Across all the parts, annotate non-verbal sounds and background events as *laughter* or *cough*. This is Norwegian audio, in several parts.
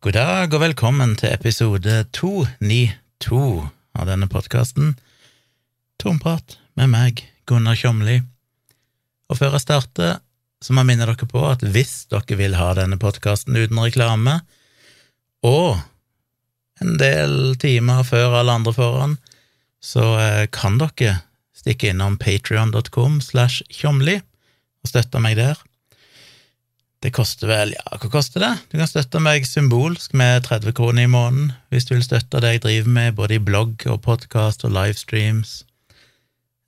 God dag og velkommen til episode 292 av denne podkasten. Tomprat med meg, Gunnar Kjomli. Og før jeg starter, så må jeg minne dere på at hvis dere vil ha denne podkasten uten reklame, og en del timer før alle andre foran, så eh, kan dere stikke innom patrion.com slash tjomli og støtte meg der. Det koster vel, ja, hva koster det? Du kan støtte meg symbolsk med 30 kroner i måneden, hvis du vil støtte det jeg driver med, både i blogg og podkast og livestreams.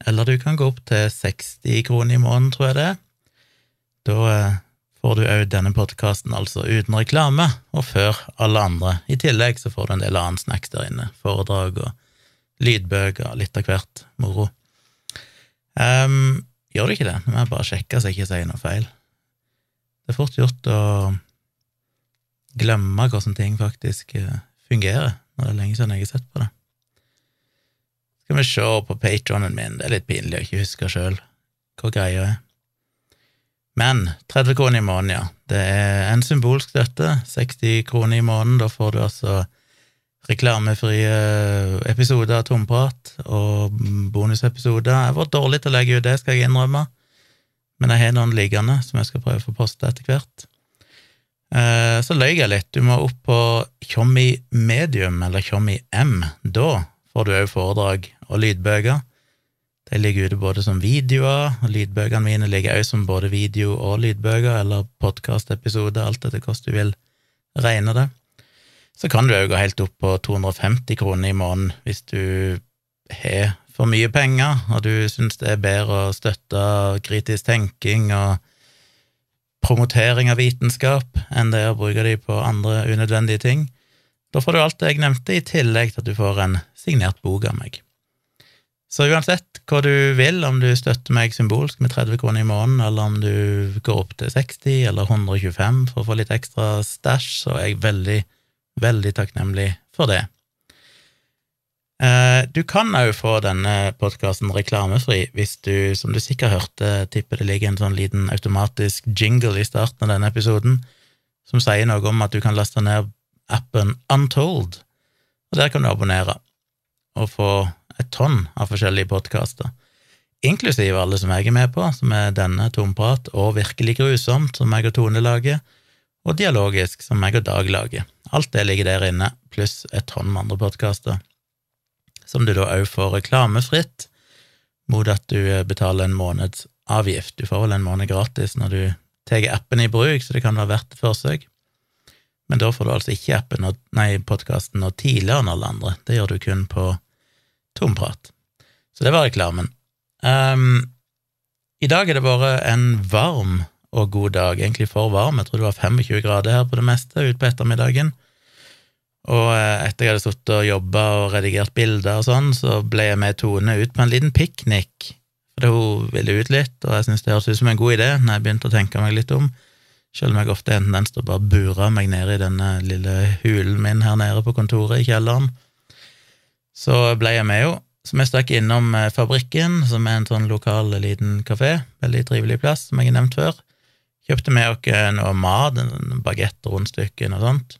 Eller du kan gå opp til 60 kroner i måneden, tror jeg det. Da eh, får du òg denne podkasten altså uten reklame, og før alle andre. I tillegg så får du en del annen snacks der inne, foredrag og lydbøker, litt av hvert, moro. Um, gjør du ikke det? Nå må jeg bare sjekke så jeg ikke sier noe feil. Det er fort gjort å glemme hvordan ting faktisk eh, fungerer, når det er lenge siden jeg har sett på det. Skal vi se på patronen min, det er litt pinlig å ikke huske sjøl hva greia er. Men 30 kroner i måneden, ja. Det er en symbolsk støtte. 60 kroner i måneden. Da får du altså reklamefrie episoder av Tomprat og bonusepisoder. Jeg vært dårlig til å legge ut det, skal jeg innrømme men jeg har noen liggende som jeg skal prøve å få posta etter hvert. Eh, så løy jeg litt. Du må opp på Tjommi Medium, eller Tjommi M. Da får du òg foredrag og lydbøker. De ligger ute både som videoer, og lydbøkene mine ligger òg som både video og lydbøker, eller podkastepisoder, alt etter hvordan du vil regne det. Så kan du òg gå helt opp på 250 kroner i måneden hvis du har for mye penger, og du syns det er bedre å støtte kritisk tenking og promotering av vitenskap enn det å bruke de på andre unødvendige ting, da får du alt det jeg nevnte, i tillegg til at du får en signert bok av meg. Så uansett hva du vil, om du støtter meg symbolsk med 30 kroner i måneden, eller om du går opp til 60 eller 125 for å få litt ekstra stæsj, så er jeg veldig, veldig takknemlig for det. Eh, du kan òg få denne podkasten reklamefri hvis du, som du sikkert hørte, tipper det ligger en sånn liten automatisk jingle i starten av denne episoden som sier noe om at du kan laste ned appen Untold, og der kan du abonnere og få et tonn av forskjellige podkaster, inklusiv alle som jeg er med på, som er denne Tomprat og Virkelig grusomt, som jeg og Tone lager, og Dialogisk, som jeg og Dag lager. Alt det ligger der inne, pluss et tonn med andre podkaster som du da òg får reklamefritt, mot at du eh, betaler en måneds avgift. Du får vel en måned gratis når du tar appen i bruk, så det kan være verdt et forsøk. Men da får du altså ikke appen og, nei, podkasten noe tidligere enn alle andre. Det gjør du kun på tomprat. Så det var reklamen. Um, I dag er det bare en varm og god dag, egentlig for varm. Jeg tror det var 25 grader her på det meste utpå ettermiddagen. Og eh, etter jeg hadde sittet og jobba og redigert bilder og sånn, så ble jeg med Tone ut på en liten piknik. Fordi hun ville ut litt, og jeg syntes det hørtes ut som en god idé når jeg begynte å tenke meg litt om, selv om jeg ofte har en tendens til bare bure meg nede i denne lille hulen min her nede på kontoret i kjelleren. Så ble jeg med henne. Så vi stakk innom eh, Fabrikken, som er en sånn lokal liten kafé, veldig trivelig plass, som jeg har nevnt før. Kjøpte med oss noe mat, en bagett rundstykke, og sånt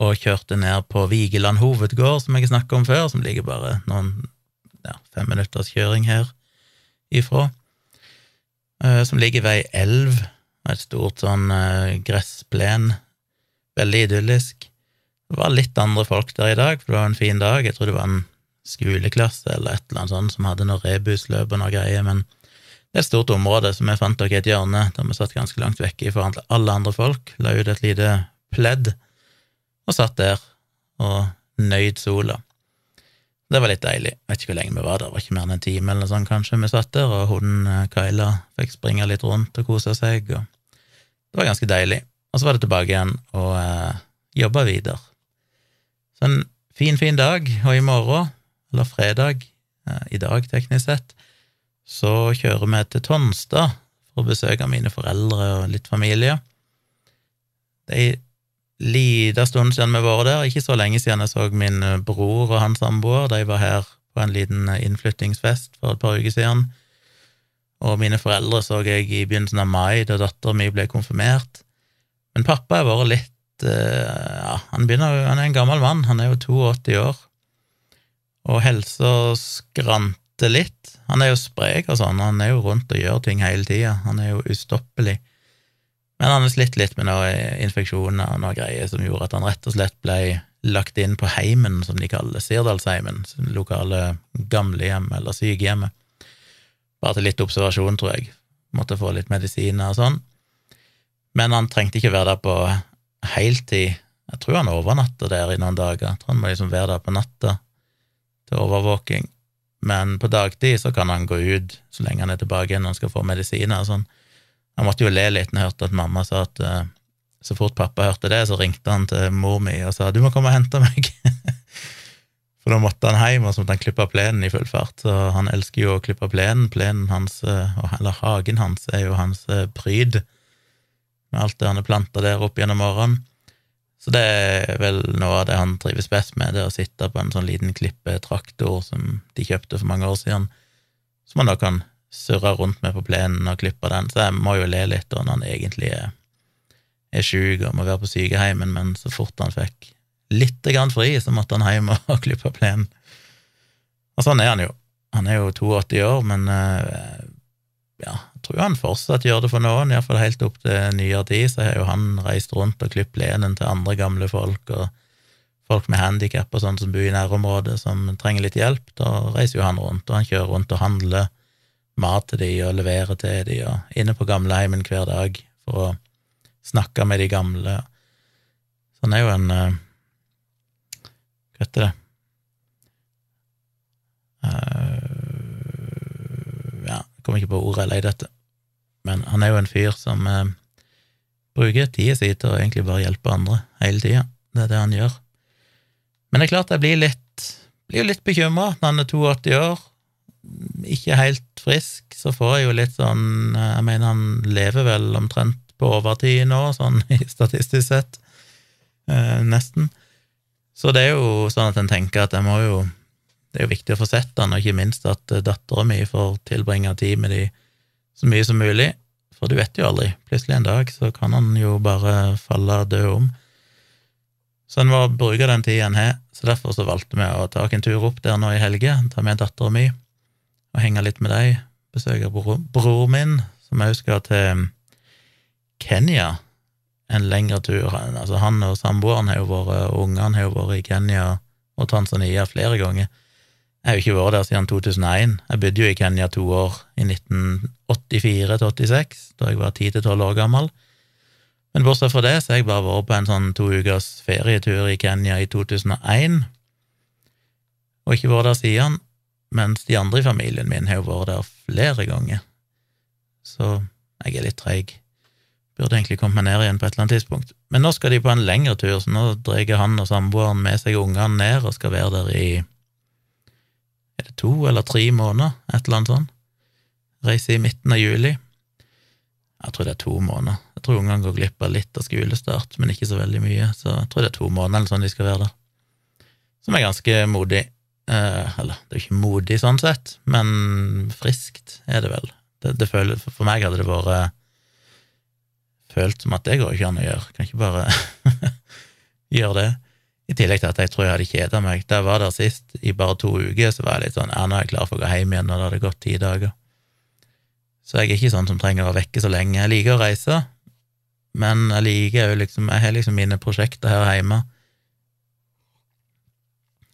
og kjørte ned på Vigeland hovedgård, som jeg har snakket om før, som ligger bare noen ja, fem minutters kjøring her ifra, uh, som ligger ved ei elv, et stort sånn uh, gressplen, veldig idyllisk. Det var litt andre folk der i dag, for det var en fin dag, jeg tror det var en skoleklasse eller et eller annet sånt som hadde noe rebusløp og noe greier, men det er et stort område, så vi fant dere et hjørne der vi satt ganske langt vekke i forhold til alle andre folk, la ut et lite pledd og satt der og nøyd sola. Det var litt deilig. Jeg vet ikke hvor lenge vi var der, det var ikke mer enn en time eller sånt, kanskje. Vi satt der, og hunden eh, Kyla fikk springe litt rundt og kose seg, og det var ganske deilig. Og så var det tilbake igjen og eh, jobba videre. Så en fin, fin dag, og i morgen, eller fredag, eh, i dag teknisk sett, så kjører vi til Tonstad for å besøke mine foreldre og litt familie. De lita stund siden vi var der, ikke så lenge siden jeg så min eh, bror og hans samboer. De var her på en liten eh, innflyttingsfest for et par uker siden. Og mine foreldre så jeg i begynnelsen av mai, da dattera mi ble konfirmert. Men pappa har vært litt ja, han, begynner, han er en gammel mann, han er jo 82 år, og helsa skranter litt. Han er jo sprek og sånn, han er jo rundt og gjør ting hele tida, han er jo ustoppelig. Men han har slitt litt med noen infeksjoner og noen greier som gjorde at han rett og slett ble lagt inn på heimen, som de kaller Sirdalsheimen, lokale gamlehjem eller sykehjemmet. Bare til litt observasjon, tror jeg. Måtte få litt medisiner og sånn. Men han trengte ikke være der på heltid. Jeg tror han overnatta der i noen dager. Jeg tror han må liksom være der på natta til overvåking. Men på dagtid så kan han gå ut så lenge han er tilbake igjen og skal få medisiner og sånn. Han måtte jo le litt når jeg hørte at mamma sa at uh, så fort pappa hørte det, så ringte han til mor mi og sa 'du må komme og hente meg'. *laughs* For da måtte han hjem, og så måtte han klippe plenen i full fart. Så han elsker jo å klippe plenen. Plenen hans, eh, eller hagen hans, er jo hans eh, pryd, med alt det han har planta der opp gjennom årene. Så det er vel noe av det han trives best med, det å sitte på en sånn liten klippetraktor som de kjøpte for mange år siden, som han da kan surre rundt med på plenen og klippe den. Så jeg må jo le litt når han egentlig er er sjuk og må være på sykeheimen, men så fort han fikk litt grann fri, så måtte han hjem og *laughs* klippe plenen. Og sånn er han jo. Han er jo 82 år, men eh, ja, jeg tror han fortsatt gjør det for noen, iallfall helt opp til nyere tid, så har jo han reist rundt og klippet plenen til andre gamle folk og folk med handikap og sånn som bor i nærområdet, som trenger litt hjelp. Da reiser jo han rundt, og han kjører rundt og handler mat til de og leverer til de, og inne på gamleheimen hver dag for å snakke med de gamle. Så han er jo en uh, Hva heter det uh, Ja, jeg kommer ikke på ordet jeg leter etter, men han er jo en fyr som uh, bruker tida si til å egentlig bare hjelpe andre hele tida. Det er det han gjør. Men det er klart jeg blir litt, blir litt bekymra når han er 82 år, ikke helt frisk, så får jeg jo litt sånn Jeg mener, han lever vel omtrent på overtid nå, sånn *laughs* statistisk sett. Eh, nesten. Så det er jo sånn at en tenker at jeg må jo Det er jo viktig å få sett han, og ikke minst at eh, dattera mi får tilbringe tid med de så mye som mulig. For du vet jo aldri. Plutselig en dag så kan han jo bare falle død om. Så en må bruke den tida en har. Så derfor så valgte vi å ta en tur opp der nå i helga, ta med dattera mi og henge litt med dem. Besøke bror, bror min, som òg skal til Kenya en lengre tur. Altså, han og samboeren har jo vært, ungene har jo vært i Kenya og Tanzania flere ganger. Jeg har jo ikke vært der siden 2001. Jeg bodde jo i Kenya to år, i 1984 86, da jeg var 10-12 år gammel. Men bortsett fra det så har jeg bare vært på en sånn to ukers ferietur i Kenya i 2001, og ikke vært der siden, mens de andre i familien min har jo vært der flere ganger. Så jeg er litt treig. Burde egentlig kommet meg ned igjen på et eller annet tidspunkt. Men nå skal de på en lengre tur, så nå drar han og samboeren med seg ungene ned og skal være der i Er det to eller tre måneder, et eller annet sånt? Reise i midten av juli. Jeg tror det er to måneder. Jeg tror ungene går glipp av litt av skolestart, men ikke så veldig mye, så jeg tror det er to måneder eller sånn de skal være der. Som er ganske modig. Eh, eller, det er jo ikke modig sånn sett, men friskt er det vel. Det, det føler, for meg hadde det vært følt som at det går ikke an å gjøre. Kan ikke bare *laughs* gjøre det. I tillegg til at jeg tror jeg hadde kjeda meg. Jeg var der sist, i bare to uker, så var jeg litt sånn ja, nå er jeg klar for å gå hjem igjen, når det hadde gått ti dager. Så jeg er ikke sånn som trenger å være vekke så lenge. Jeg liker å reise, men jeg liker jo liksom Jeg har liksom mine prosjekter her hjemme.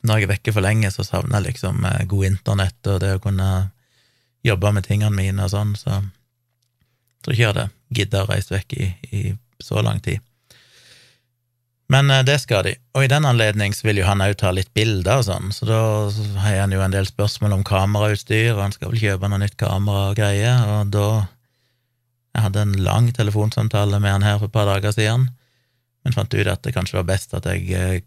Når jeg er vekke for lenge, så savner jeg liksom eh, god internett og det å kunne jobbe med tingene mine og sånn, så jeg tror ikke jeg hadde gidde å reise vekk i, i, så lang tid. Men eh, det skal de, og i den anledning vil jo han òg ta litt bilder og sånn, så da har han jo en del spørsmål om kamerautstyr, og han skal vel kjøpe noe nytt kamera og greier, og da Jeg hadde en lang telefonsamtale med han her for et par dager siden, men fant ut at det kanskje var best at jeg eh,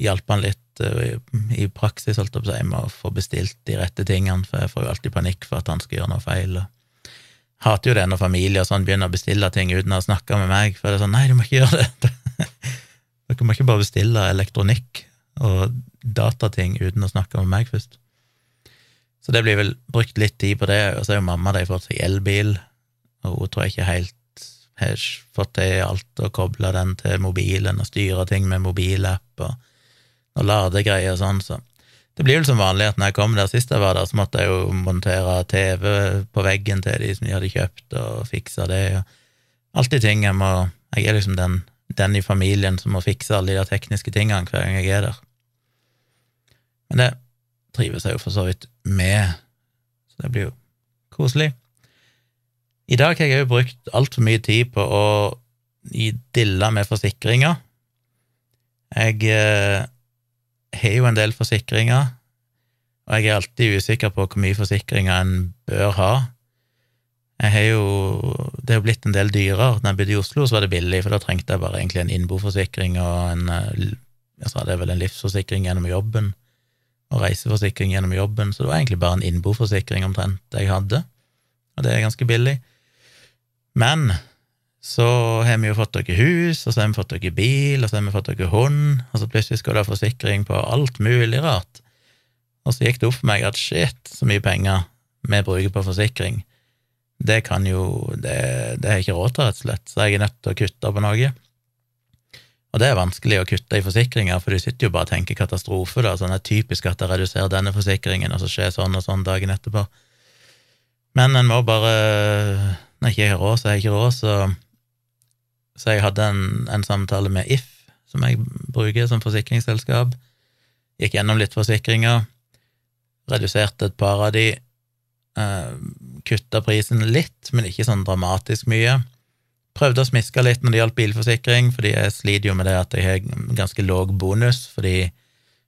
hjalp han litt uh, i praksis, holdt jeg på å si, med å få bestilt de rette tingene, for jeg får jo alltid panikk for at han skal gjøre noe feil. og hater jo det når familier sånn begynner å bestille ting uten å ha snakka med meg, for det er sånn nei, du må ikke gjøre det. *laughs* Dere må ikke bare bestille elektronikk og datating uten å snakke med meg først. Så det blir vel brukt litt tid på det, og så er jo mamma de fått seg elbil, og hun tror jeg ikke helt har fått til alt og kobla den til mobilen og styre ting med mobilapp og, og ladegreier og sånn, så det blir vel som vanlig at når jeg kom der sist jeg var der, så måtte jeg jo montere TV på veggen til de som de hadde kjøpt, og fikse det, og alltid ting jeg må Jeg er liksom den, den i familien som må fikse alle de der tekniske tingene hver gang jeg er der. Men det trives jeg jo for så vidt med, så det blir jo koselig. I dag har jeg jo brukt altfor mye tid på å dille med forsikringer. Jeg eh, har jo en del forsikringer, og jeg er alltid usikker på hvor mye forsikringer en bør ha. Jeg har jo Det er jo blitt en del dyrere. Når jeg bodde i Oslo, så var det billig, for da trengte jeg bare egentlig en innboforsikring og en jeg sa det er vel en livsforsikring gjennom jobben, og reiseforsikring gjennom jobben, så det var egentlig bare en innboforsikring omtrent jeg hadde, og det er ganske billig. Men så har vi jo fått dere hus, og så har vi fått dere bil, og så har vi fått dere hund, og så plutselig skal du ha forsikring på alt mulig rart. Og så gikk det opp for meg at shit, så mye penger vi bruker på forsikring. Det kan jo Det, det har jeg ikke råd til, rett og slett, så jeg er nødt til å kutte på noe. Og det er vanskelig å kutte i forsikringer, for du sitter jo bare og tenker katastrofe, da. Sånn er typisk at jeg reduserer denne forsikringen, og så skjer sånn og sånn dagen etterpå. Men en må bare Når jeg ikke har råd, så har jeg ikke råd, så så jeg hadde en, en, samtale med If, som jeg bruker som forsikringsselskap. Gikk gjennom litt forsikringer, reduserte et par av de, eh, kutta prisen litt, men ikke sånn dramatisk mye. Prøvde å smiske litt når det gjaldt bilforsikring, fordi jeg sliter jo med det at jeg har ganske låg bonus, fordi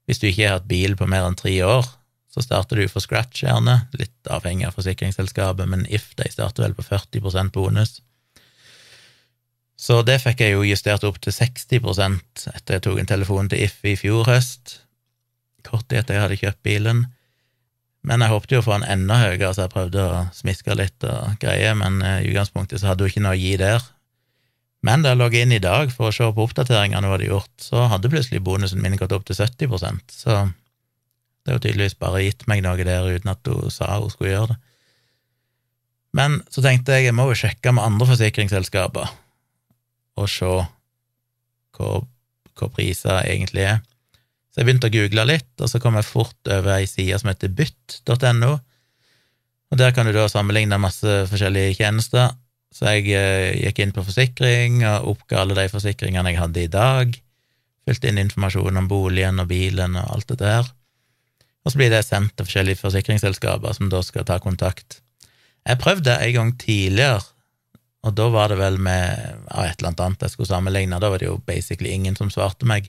hvis du ikke har hatt bil på mer enn tre år, så starter du for scratch, gjerne, litt avhengig av forsikringsselskapet, men If de starter vel på 40% bonus. Så det fikk jeg jo justert opp til 60% etter jeg tok en telefon til If i fjor høst, kort tid etter jeg hadde kjøpt bilen. Men jeg håpte jo å få den enda høyere, så jeg prøvde å smiske litt og greie, men eh, i utgangspunktet så hadde hun ikke noe å gi der. Men da jeg logget inn i dag for å se på oppdateringene hun hadde gjort, så hadde plutselig bonusen min gått opp til 70% så det er jo tydeligvis bare gitt meg noe der uten at hun sa hun skulle gjøre det. Men så tenkte jeg jeg må jo sjekke med andre forsikringsselskaper og se hva, hva priser egentlig er. Så jeg begynte å google litt, og så kom jeg fort over ei side som heter bytt.no, og der kan du da sammenligne masse forskjellige tjenester. Så jeg eh, gikk inn på forsikring og oppga alle de forsikringene jeg hadde i dag, fylte inn informasjon om boligen og bilen og alt det der. og så blir det sendt til forskjellige forsikringsselskaper som da skal ta kontakt. Jeg prøvde en gang tidligere og da var det vel med ja, et eller annet jeg skulle sammenligne, da var det jo basically ingen som svarte meg.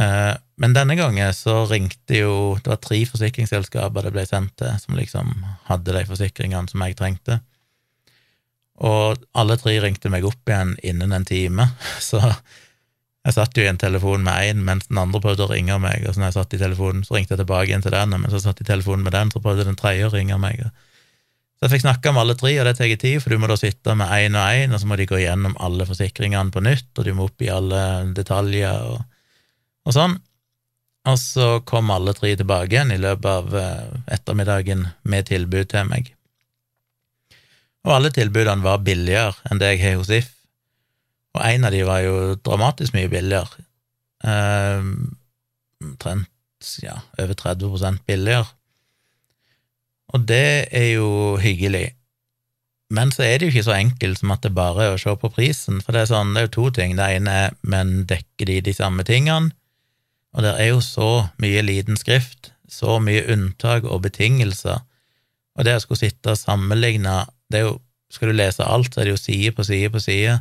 Eh, men denne gangen så ringte jo Det var tre forsikringsselskaper det ble sendt til, som liksom hadde de forsikringene som jeg trengte. Og alle tre ringte meg opp igjen innen en time, *laughs* så jeg satt jo i en telefon med én mens den andre prøvde å ringe meg, og så når jeg satt i telefonen, så ringte jeg tilbake igjen til den, men så satt jeg i telefonen med den, så prøvde den tredje å ringe meg. og så jeg fikk snakka med alle tre, og det tar tid, for du må da sitte med én og én, og så må de gå gjennom alle forsikringene på nytt, og du må opp i alle detaljer og, og sånn. Og så kom alle tre tilbake igjen i løpet av eh, ettermiddagen med tilbud til meg. Og alle tilbudene var billigere enn det jeg har hos If, og en av de var jo dramatisk mye billigere. Eh, ja, over 30% billigere. Og det er jo hyggelig. Men så er det jo ikke så enkelt som at det bare er å se på prisen, for det er sånn, det er jo to ting. Det ene er men dekker de de samme tingene? Og det er jo så mye liten skrift, så mye unntak og betingelser, og det å skulle sitte og sammenligne det er jo, Skal du lese alt, så er det jo side på side på side,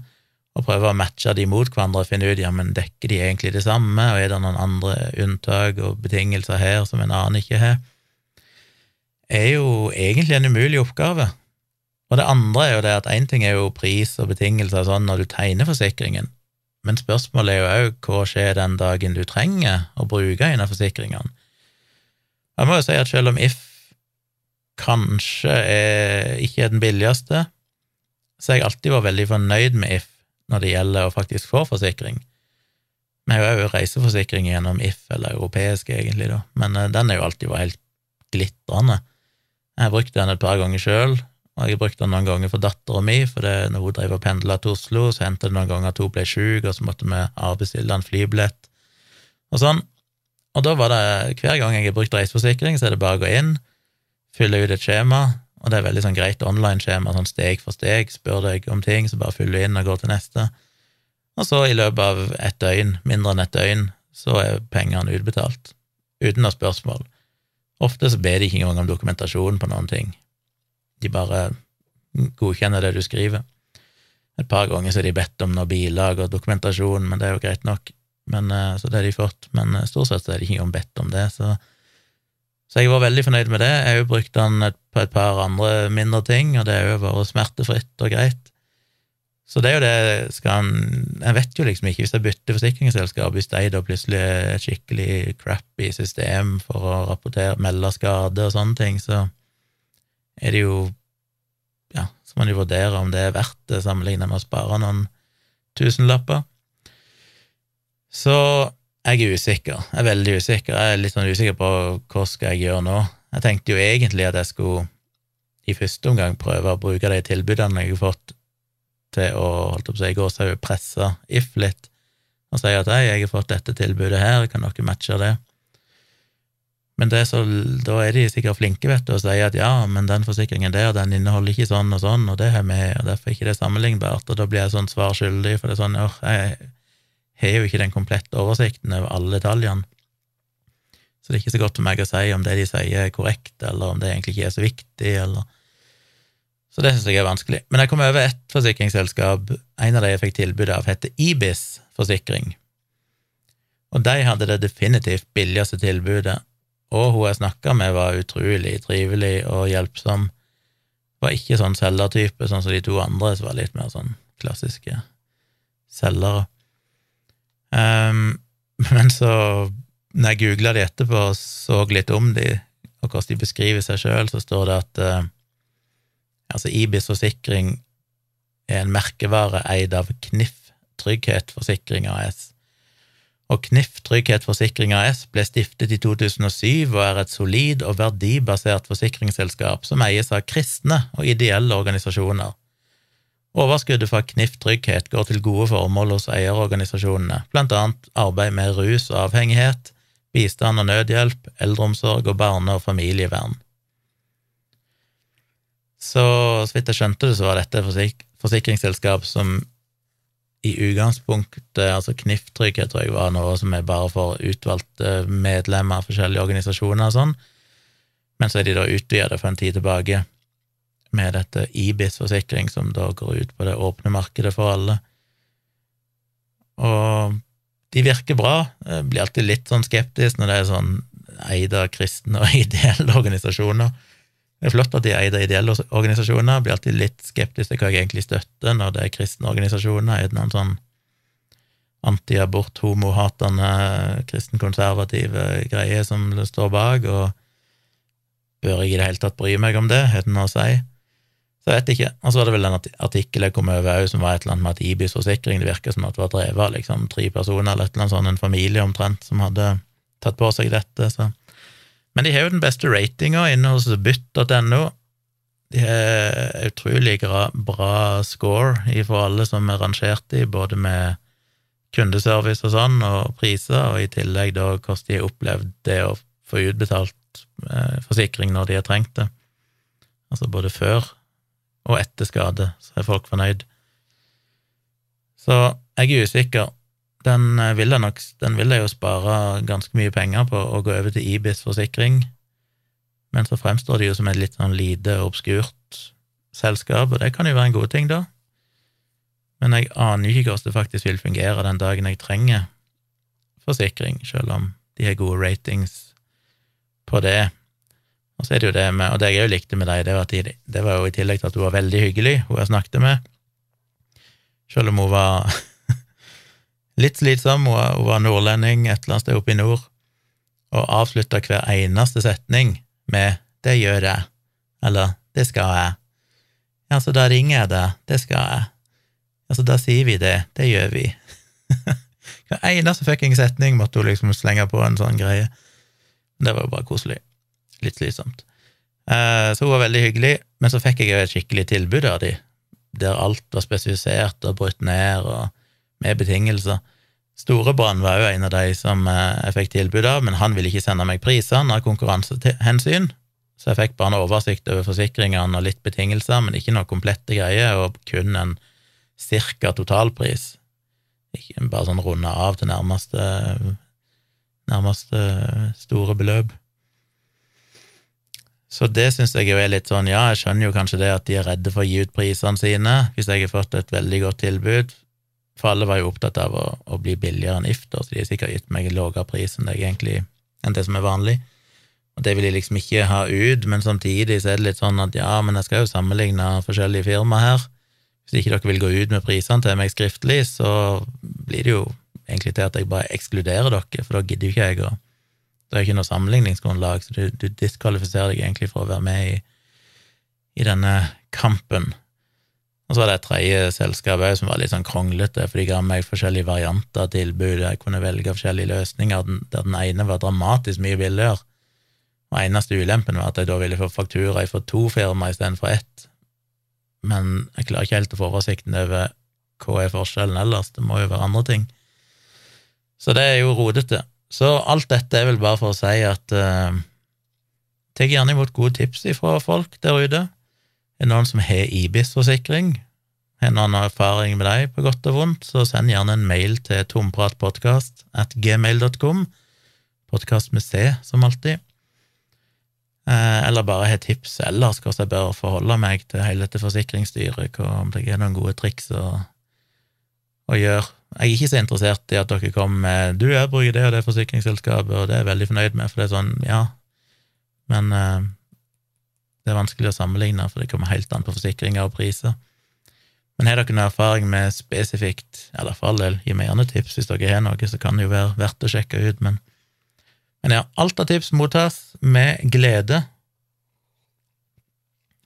og prøve å matche de mot hverandre og finne ut ja, men dekker de egentlig det samme, og er det noen andre unntak og betingelser her som en annen ikke har? Er jo egentlig en umulig oppgave. Og det andre er jo det at én ting er jo pris og betingelser sånn når du tegner forsikringen, men spørsmålet er jo òg hva skjer den dagen du trenger å bruke en av forsikringene. Jeg må jo si at selv om If kanskje er, ikke er den billigste, så har jeg alltid vært veldig fornøyd med If når det gjelder å faktisk få forsikring. Vi har jo òg reiseforsikring gjennom If, eller europeisk egentlig, da, men eh, den har jo alltid vært helt glitrende. Jeg har brukt den et par ganger sjøl, og jeg brukte den noen ganger for dattera mi, for det, når hun drev og pendla til Oslo, så hendte det noen ganger at hun ble sjuk, og så måtte vi avbestille en flybillett og sånn. Og da var det, hver gang jeg har brukt reiseforsikring, så er det bare å gå inn, fylle ut et skjema, og det er veldig sånn greit online-skjema, sånn steg for steg, spør deg om ting, så bare fyller du inn og går til neste. Og så, i løpet av et døgn, mindre enn et døgn, så er pengene utbetalt, uten noe spørsmål. Ofte så ber de ikke engang om dokumentasjon på noen ting. De bare godkjenner det du skriver. Et par ganger så har de bedt om noe bilag og dokumentasjon, men det er jo greit nok. Men, eh, så det har de fått, men eh, stort sett så er de ikke engang bedt om det, så, så jeg var veldig fornøyd med det. Jeg har jo brukt den på et par andre mindre ting, og det har jo vært smertefritt og greit. Så det er jo det skal en Jeg vet jo liksom ikke, hvis jeg bytter forsikringsselskap, hvis de da plutselig er et skikkelig crappy system for å rapportere, melde skade og sånne ting, så er det jo Ja, så må man jo vurdere om det er verdt det, sammenlignet med å spare noen tusenlapper. Så jeg er usikker. Jeg er veldig usikker. Jeg er litt sånn usikker på hva skal jeg gjøre nå. Jeg tenkte jo egentlig at jeg skulle i første omgang prøve å bruke de tilbudene jeg har fått til å holdt opp, så jeg og presse If litt og si at hei, jeg har fått dette tilbudet her, kan dere matche det? Men det så, da er de sikkert flinke, vet du, og sier at ja, men den forsikringen der, den inneholder ikke sånn og sånn, og det har vi, og derfor er ikke det sammenlignbart, og da blir jeg sånn svar skyldig, for det er sånn, åh, jeg har jo ikke den komplette oversikten over alle detaljene. Så det er ikke så godt for meg å si om det de sier er korrekt, eller om det egentlig ikke er så viktig, eller så det syns jeg er vanskelig. Men jeg kom over ett forsikringsselskap, en av de jeg fikk tilbud av, heter Ibis Forsikring. Og de hadde det definitivt billigste tilbudet, og hun jeg snakka med, var utrolig trivelig og hjelpsom. Var ikke sånn selgertype, sånn som de to andre, som var litt mer sånn klassiske selgere. Um, men så, når jeg googla de etterpå og så litt om de, og hvordan de beskriver seg sjøl, så står det at uh, Altså, Ibis Forsikring er en merkevare eid av Knif Trygghet Forsikring AS. Og Knif Trygghet Forsikring AS ble stiftet i 2007 og er et solid og verdibasert forsikringsselskap som eies av kristne og ideelle organisasjoner. Overskuddet fra Knif Trygghet går til gode formål hos eierorganisasjonene, blant annet arbeid med rus og avhengighet, bistand og nødhjelp, eldreomsorg og barne- og familievern. Så så vidt jeg skjønte det, så var dette et forsikringsselskap som i utgangspunktet, altså Knif jeg tror jeg var noe som er bare for utvalgte medlemmer av forskjellige organisasjoner og sånn, men så er de da utvida det for en tid tilbake med dette Ibis-forsikring, som da går ut på det åpne markedet for alle. Og de virker bra. Jeg blir alltid litt sånn skeptisk når det er sånn eid av kristne og *laughs* ideelle organisasjoner. Det er flott at de eier ideelle organisasjoner, blir alltid litt skeptisk til hva jeg egentlig støtter når det er kristne organisasjoner. Er det noen sånn anti-abort, homohatende, kristenkonservative greier som det står bak, og bør jeg i det hele tatt bry meg om det, Er det noe å si? Så jeg vet ikke. Og så var det vel en artikkel jeg kom over òg, som var et eller annet med at Ibis forsikring, det virker som at det var drevet av liksom tre personer, eller et eller annet sånn, en familie omtrent, som hadde tatt på seg dette, så men de har jo den beste ratinga inne hos bytt.no. De har utrolig bra score for alle som er rangert i, både med kundeservice og sånn, og priser, og i tillegg da hvordan de har opplevd det å få utbetalt eh, forsikring når de har trengt det. Altså både før og etter skade, så er folk fornøyd. Så jeg er usikker. Den eh, vil jeg nok den vil jeg jo spare ganske mye penger på å gå over til Ibis forsikring, men så fremstår det jo som et litt sånn lite obskurt selskap, og det kan jo være en god ting, da. Men jeg aner jo ikke hvordan det faktisk vil fungere den dagen jeg trenger forsikring, selv om de har gode ratings på det. Og så er det jo det med, og det jeg òg likte med deg, det var, at de, det var jo i tillegg til at hun var veldig hyggelig, hun jeg snakket med, selv om hun var *laughs* Litt slitsom, hun var, nordlending et eller annet sted oppe i nord, og avslutta hver eneste setning med 'det gjør jeg', eller 'det skal jeg'. Ja, så da ringer jeg deg, det skal jeg. Altså, da sier vi det, det gjør vi. *laughs* hver eneste fuckings setning måtte hun liksom slenge på en sånn greie. Det var jo bare koselig. Litt slitsomt. Eh, så hun var veldig hyggelig, men så fikk jeg jo et skikkelig tilbud av de, der alt var spesifisert og brutt ned, og med betingelser. Storebrand var jo en av de som eh, jeg fikk tilbud av, men han ville ikke sende meg prisene av konkurransehensyn, så jeg fikk bare en oversikt over forsikringene og litt betingelser, men ikke noe komplette greier, og kun en cirka totalpris. Ikke bare sånn runda av til nærmeste, nærmeste store beløp. Så det syns jeg jo er litt sånn, ja, jeg skjønner jo kanskje det at de er redde for å gi ut prisene sine, hvis jeg har fått et veldig godt tilbud, for alle var jo opptatt av å, å bli billigere enn Ifter, så de har sikkert gitt meg en lavere pris enn det, egentlig, enn det som er vanlig. Og det vil jeg liksom ikke ha ut, men samtidig så er det litt sånn at ja, men jeg skal jo sammenligne forskjellige firmaer her. Hvis ikke dere vil gå ut med prisene til meg skriftlig, så blir det jo egentlig til at jeg bare ekskluderer dere, for da gidder jo ikke jeg å det er ikke noe sammenligningsgrunnlag, så du, du diskvalifiserer deg egentlig for å være med i, i denne kampen. Og så var det et tredje selskap òg som var litt sånn kronglete, for de ga meg forskjellige varianter av tilbud, jeg kunne velge forskjellige løsninger, der den ene var dramatisk mye billigere. Og eneste ulempen var at jeg da ville få faktura for to firmaer istedenfor ett. Men jeg klarer ikke helt å få oversikten over hva er forskjellen ellers, det må jo være andre ting. Så det er jo rodete. Så alt dette er vel bare for å si at uh, Ta gjerne imot gode tips fra folk der ute. Er det noen som har Ibis-forsikring? Har noen erfaring med deg, på godt og vondt, så send gjerne en mail til tompratpodkast at gmail.com. Podkast med C, som alltid. Eh, eller bare har tips ellers hvordan jeg bør forholde meg til hele dette forsikringsstyret, om det er noen gode triks å, å gjøre. Jeg er ikke så interessert i at dere kommer med 'du, jeg bruker det og det forsikringsselskapet', og det er jeg veldig fornøyd med, for det er sånn, ja, men uh, det er vanskelig å sammenligne, for det kommer helt an på forsikringer og priser. Men har dere noe erfaring med spesifikt, eller for all del, gi meg gjerne tips hvis dere har noe, så kan det jo være verdt å sjekke ut, men, men ja, alt av tips mottas med glede,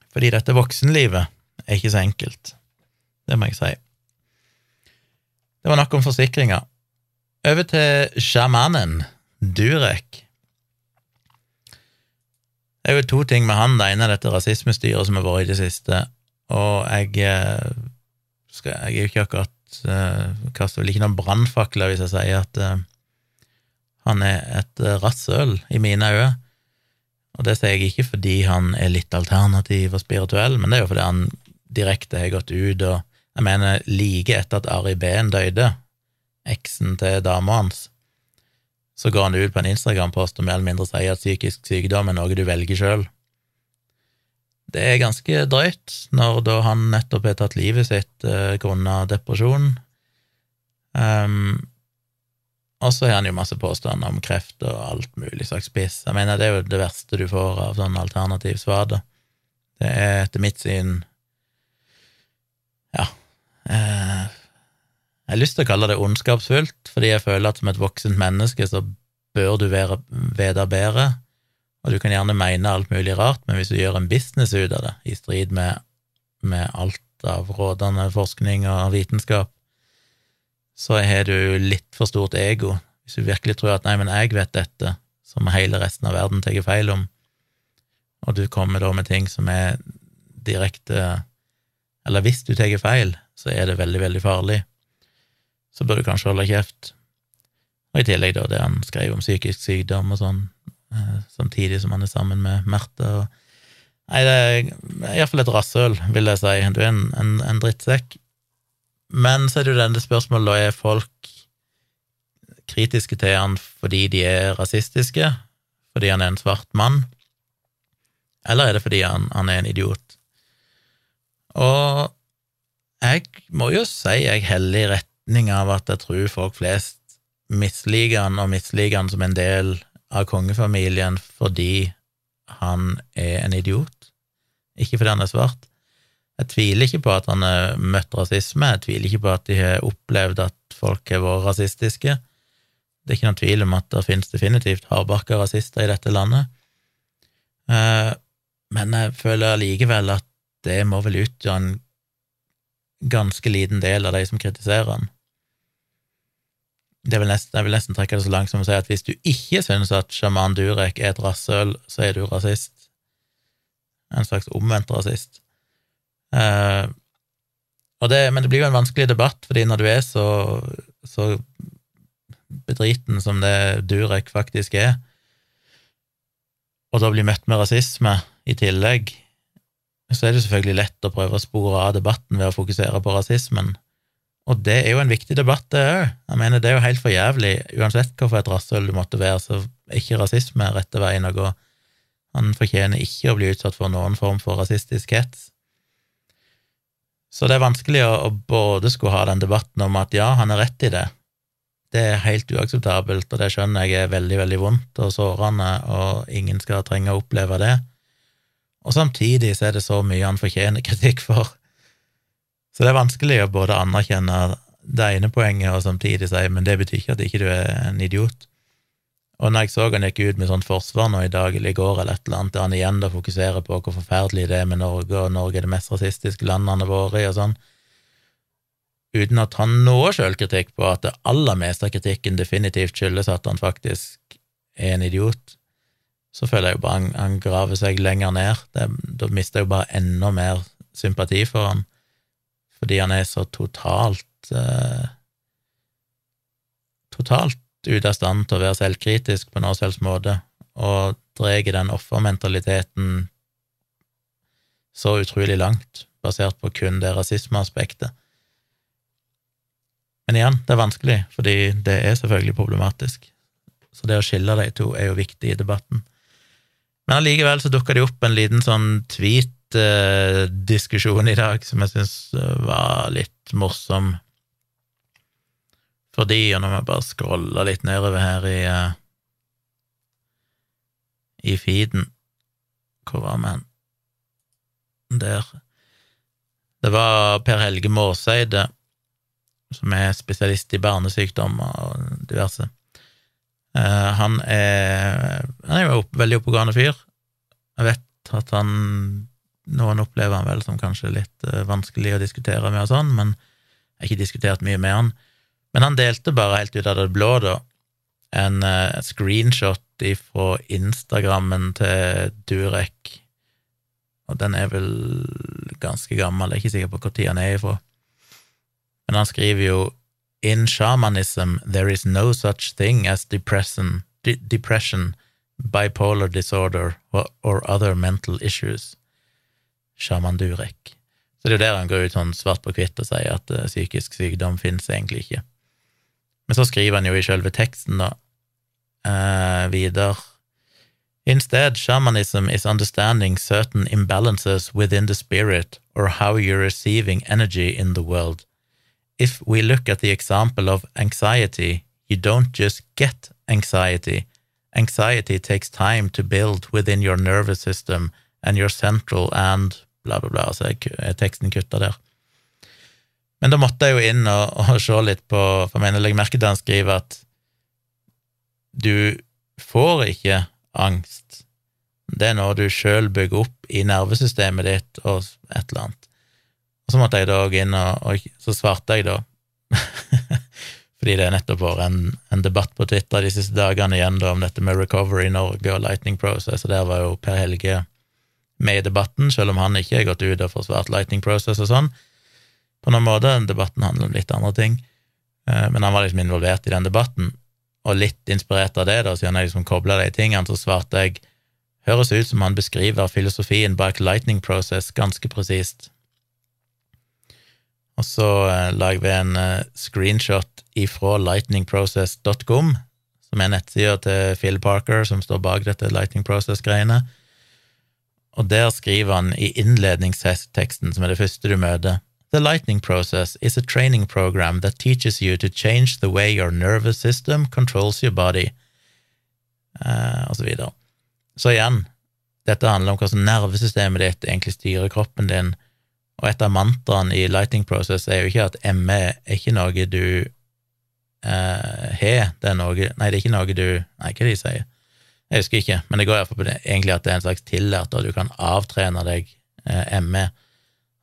fordi dette voksenlivet er ikke så enkelt, det må jeg si. Det var nok om forsikringer. Over til sjamanen, Durek. Det er jo to ting med han. Det ene er dette rasismestyret som har vært i det siste, og jeg eh, skal, Jeg er jo ikke akkurat uh, kaster vel ikke noen brannfakler hvis jeg sier at uh, han er et rasshøl i mine øyne. Og det sier jeg ikke fordi han er litt alternativ og spirituell, men det er jo fordi han direkte har gått ut og jeg mener, like etter at Ari Behn døde, eksen til dama hans, så går han ut på en Instagram-post og mer eller mindre sier at psykisk sykdom er noe du velger sjøl. Det er ganske drøyt, når da han nettopp har tatt livet sitt eh, grunnet depresjon. Um, og så har han jo masse påstander om kreft og alt mulig slags piss. Jeg mener, det er jo det verste du får av sånn alternativ svada. Det er etter mitt syn ja, Eh, jeg har lyst til å kalle det ondskapsfullt, fordi jeg føler at som et voksent menneske så bør du være, vite bedre, og du kan gjerne mene alt mulig rart, men hvis du gjør en business ut av det, i strid med, med alt av rådende forskning og vitenskap, så har du litt for stort ego. Hvis du virkelig tror at 'nei, men jeg vet dette', som hele resten av verden tar feil om, og du kommer da med ting som er direkte Eller hvis du tar feil, så er det veldig, veldig farlig. Så bør du kanskje holde kjeft. Og i tillegg da det han skrev om psykisk sykdom og sånn, eh, samtidig som han er sammen med og Nei, det er iallfall et rasshøl, vil jeg si. Du er en, en, en, drittsekk. Men så er det jo denne spørsmålet, da, er folk kritiske til han fordi de er rasistiske? Fordi han er en svart mann? Eller er det fordi han, han er en idiot? Og jeg må jo si jeg heller i retning av at jeg tror folk flest misliker han, og misliker han som en del av kongefamilien fordi han er en idiot, ikke fordi han er svart. Jeg tviler ikke på at han har møtt rasisme, jeg tviler ikke på at de har opplevd at folk har vært rasistiske. Det er ikke noen tvil om at det finnes definitivt hardbarka rasister i dette landet. Eh, men jeg føler allikevel at det må vel utgjøre en ganske liten del av de som kritiserer han. Det vil nesten, jeg vil nesten trekke det så langt som å si at hvis du ikke synes at sjaman Durek er et rasshøl, så er du rasist. en slags omvendt rasist. Eh, det, men det blir jo en vanskelig debatt, fordi når du er så, så bedriten som det Durek faktisk er, og da blir møtt med rasisme i tillegg, så er det selvfølgelig lett å prøve å spore av debatten ved å fokusere på rasismen. Og det er jo en viktig debatt, det òg. Jeg mener, det er jo helt for jævlig. Uansett hvorfor et rasshøl du måtte være, så er ikke rasisme rette veien å gå. Han fortjener ikke å bli utsatt for noen form for rasistisk hets. Så det er vanskelig å, både skulle ha den debatten om at ja, han er rett i det, det er helt uakseptabelt, og det skjønner jeg er veldig, veldig vondt og sårende, og ingen skal trenge å oppleve det. Og samtidig så er det så mye han fortjener kritikk for. Så det er vanskelig å både anerkjenne det ene poenget og samtidig si men det betyr ikke at ikke du er en idiot. Og når jeg så han gikk ut med sånt forsvar nå i dag eller i går eller et eller annet, der han igjen da fokuserer på hvor forferdelig det er med Norge, og Norge er det mest rasistiske landet han har vært i, og sånn, uten å ta noe sjølkritikk på at det aller meste av kritikken definitivt skyldes at han faktisk er en idiot, så føler jeg jo bare han, han graver seg lenger ned. Det, da mister jeg jo bare enda mer sympati for han, fordi han er så totalt eh, Totalt ute av stand til å være selvkritisk på noen helst måte, og drar den offermentaliteten så utrolig langt, basert på kun det rasismeaspektet. Men igjen, det er vanskelig, fordi det er selvfølgelig problematisk. Så det å skille de to er jo viktig i debatten. Men allikevel så dukka det opp en liten sånn tweet-diskusjon i dag som jeg syns eh, var litt morsom. Fordi, og nå må jeg bare scrolle litt nedover her i uh, i feeden Hvor var vi hen? Der. Det var Per Helge Måseide som er spesialist i barnesykdommer og diverse. Han er Han er jo veldig oppegående fyr. Jeg vet at han Noen opplever han vel som kanskje litt uh, vanskelig å diskutere med og sånn, men jeg har ikke diskutert mye med han. Men han delte bare helt ut av det blå, da, en uh, screenshot fra Instagrammen til Durek, og den er vel ganske gammel, jeg er ikke sikker på når han er ifra. Men han skriver jo In shamanism there is no such thing as depression, de depression bipolar disorder or, or, other mental issues. Shaman Durek. Så det er jo der han går ut sånn svart på hvitt og sier at uh, psykisk sykdom finnes egentlig ikke. Men så skriver han jo i selve teksten, da, uh, videre Instead, shamanism is understanding certain imbalances within the spirit or how you're receiving energy in the world if we look at the example of anxiety, you don't just get anxiety. Anxiety takes time to build within your nervous system and your central and bla, bla, bla. Så er teksten kutta der. Men da måtte jeg jo inn og, og se litt på For jeg mener, legg merke til han skriver at du får ikke angst. Det er noe du sjøl bygger opp i nervesystemet ditt og et eller annet. Og så måtte jeg da gå inn, og, og, så svarte jeg da, *laughs* fordi det er nettopp vært en, en, debatt på Twitter de siste dagene igjen da om dette med Recovery Norge og Lightning Process, og der var jo Per Helge med i debatten, selv om han ikke har gått ut og forsvart Lightning Process og sånn. På noen måte, debatten handler om litt andre ting, eh, men han var liksom involvert i den debatten, og litt inspirert av det, da, siden jeg liksom kobla de tingene, så svarte jeg høres ut som han beskriver filosofien bak Lightning Process ganske presist. Og så eh, lager vi en eh, screenshot ifra lightningprocess.com, som er nettsida til Phil Parker, som står bak dette Lightning Process-greiene. Og der skriver han i innledningsteksten, som er det første du møter, The lightning process is a training program that teaches you to change the way your nervous system controls your body, uh, og så videre. Så igjen, dette handler om hvordan nervesystemet ditt egentlig styrer kroppen din, og et av mantraene i lightning Process er jo ikke at ME er ikke noe du eh, har, det er noe Nei, det er ikke noe du Nei, hva er det de sier? Jeg husker ikke, men det går iallfall på det, egentlig at det er en slags tillært, og du kan avtrene deg eh, ME.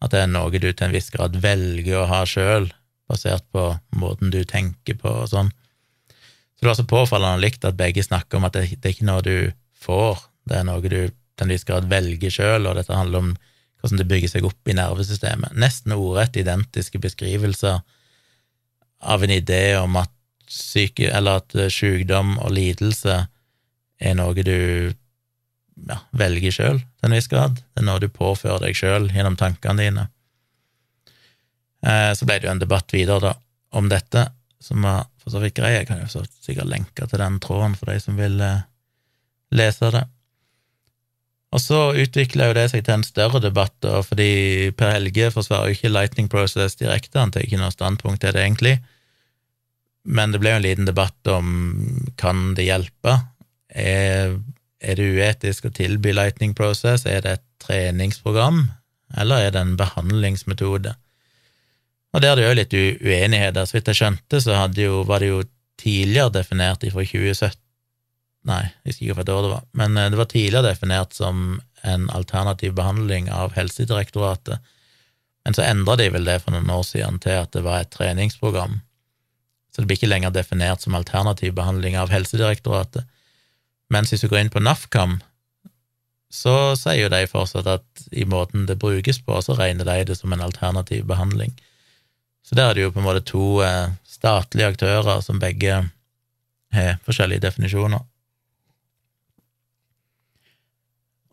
At det er noe du til en viss grad velger å ha sjøl, basert på måten du tenker på og sånn. Så det var så påfallende likt at begge snakker om at det, det er ikke noe du får, det er noe du til en viss grad velger sjøl, og dette handler om hvordan det bygger seg opp i nervesystemet. Nesten ordrett identiske beskrivelser av en idé om at syke, at sykdom og lidelse er noe du ja, velger sjøl, til en viss grad. Det er noe du påfører deg sjøl gjennom tankene dine. Eh, så ble det jo en debatt videre da, om dette, som var for så vidt grei. Jeg kan jo sikkert lenke til den tråden for de som vil eh, lese det. Og så utvikla jo det seg til en større debatt, da, fordi Per Helge forsvarer jo ikke Lightning Process direkte, han tar ikke noe standpunkt til det, egentlig. Men det ble jo en liten debatt om kan det hjelpe? Er, er det uetisk å tilby Lightning Process? Er det et treningsprogram, eller er det en behandlingsmetode? Og der er det jo litt uenigheter. Så vidt jeg skjønte, så jo, var det jo tidligere definert fra 2017 Nei, jeg husker ikke hvilket år det var, men eh, det var tidligere definert som en alternativ behandling av Helsedirektoratet. Men så endra de vel det for noen år siden til at det var et treningsprogram. Så det blir ikke lenger definert som alternativ behandling av Helsedirektoratet. Mens hvis du går inn på NAFKAM, så sier jo de fortsatt at i måten det brukes på, så regner de det som en alternativ behandling. Så der er det jo på en måte to eh, statlige aktører som begge har forskjellige definisjoner.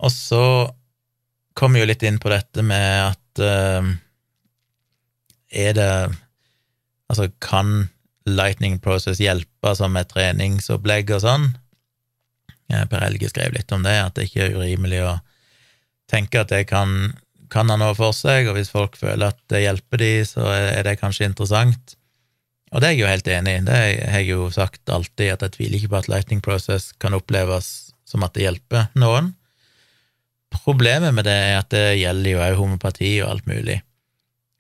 Og så kommer vi jo litt inn på dette med at uh, er det Altså, kan Lightning Process hjelpe som et treningsopplegg og sånn? Per Helge skrev litt om det, at det ikke er urimelig å tenke at det kan kan ha noe for seg, og hvis folk føler at det hjelper de, så er det kanskje interessant. Og det er jeg jo helt enig i. Det har jeg jo sagt alltid, at jeg tviler ikke på at Lightning Process kan oppleves som at det hjelper noen. Problemet med det er at det gjelder jo òg homopati og alt mulig.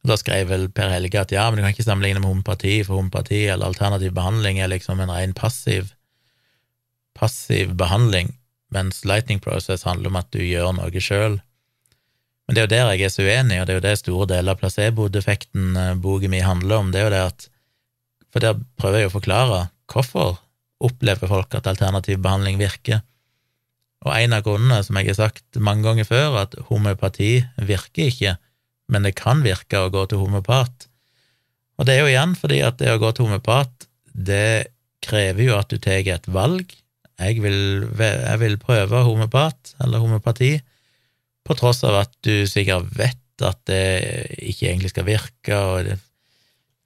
Da skrev vel Per Helge at ja, men du kan ikke sammenligne med homopati, for homopati eller alternativ behandling er liksom en ren passiv, passiv behandling, mens Lightning Process handler om at du gjør noe sjøl. Men det er jo der jeg er så uenig, og det er jo det store deler av placebo-defekten eh, boken min handler om. det er jo det at, For der prøver jeg å forklare hvorfor opplever folk at alternativ behandling virker. Og en av grunnene, som jeg har sagt mange ganger før, at homøopati virker ikke, men det kan virke å gå til homopat. Og det er jo igjen fordi at det å gå til homopat, det krever jo at du tar et valg. Jeg vil, jeg vil prøve homopat, eller homopati, på tross av at du sikkert vet at det ikke egentlig skal virke, og det,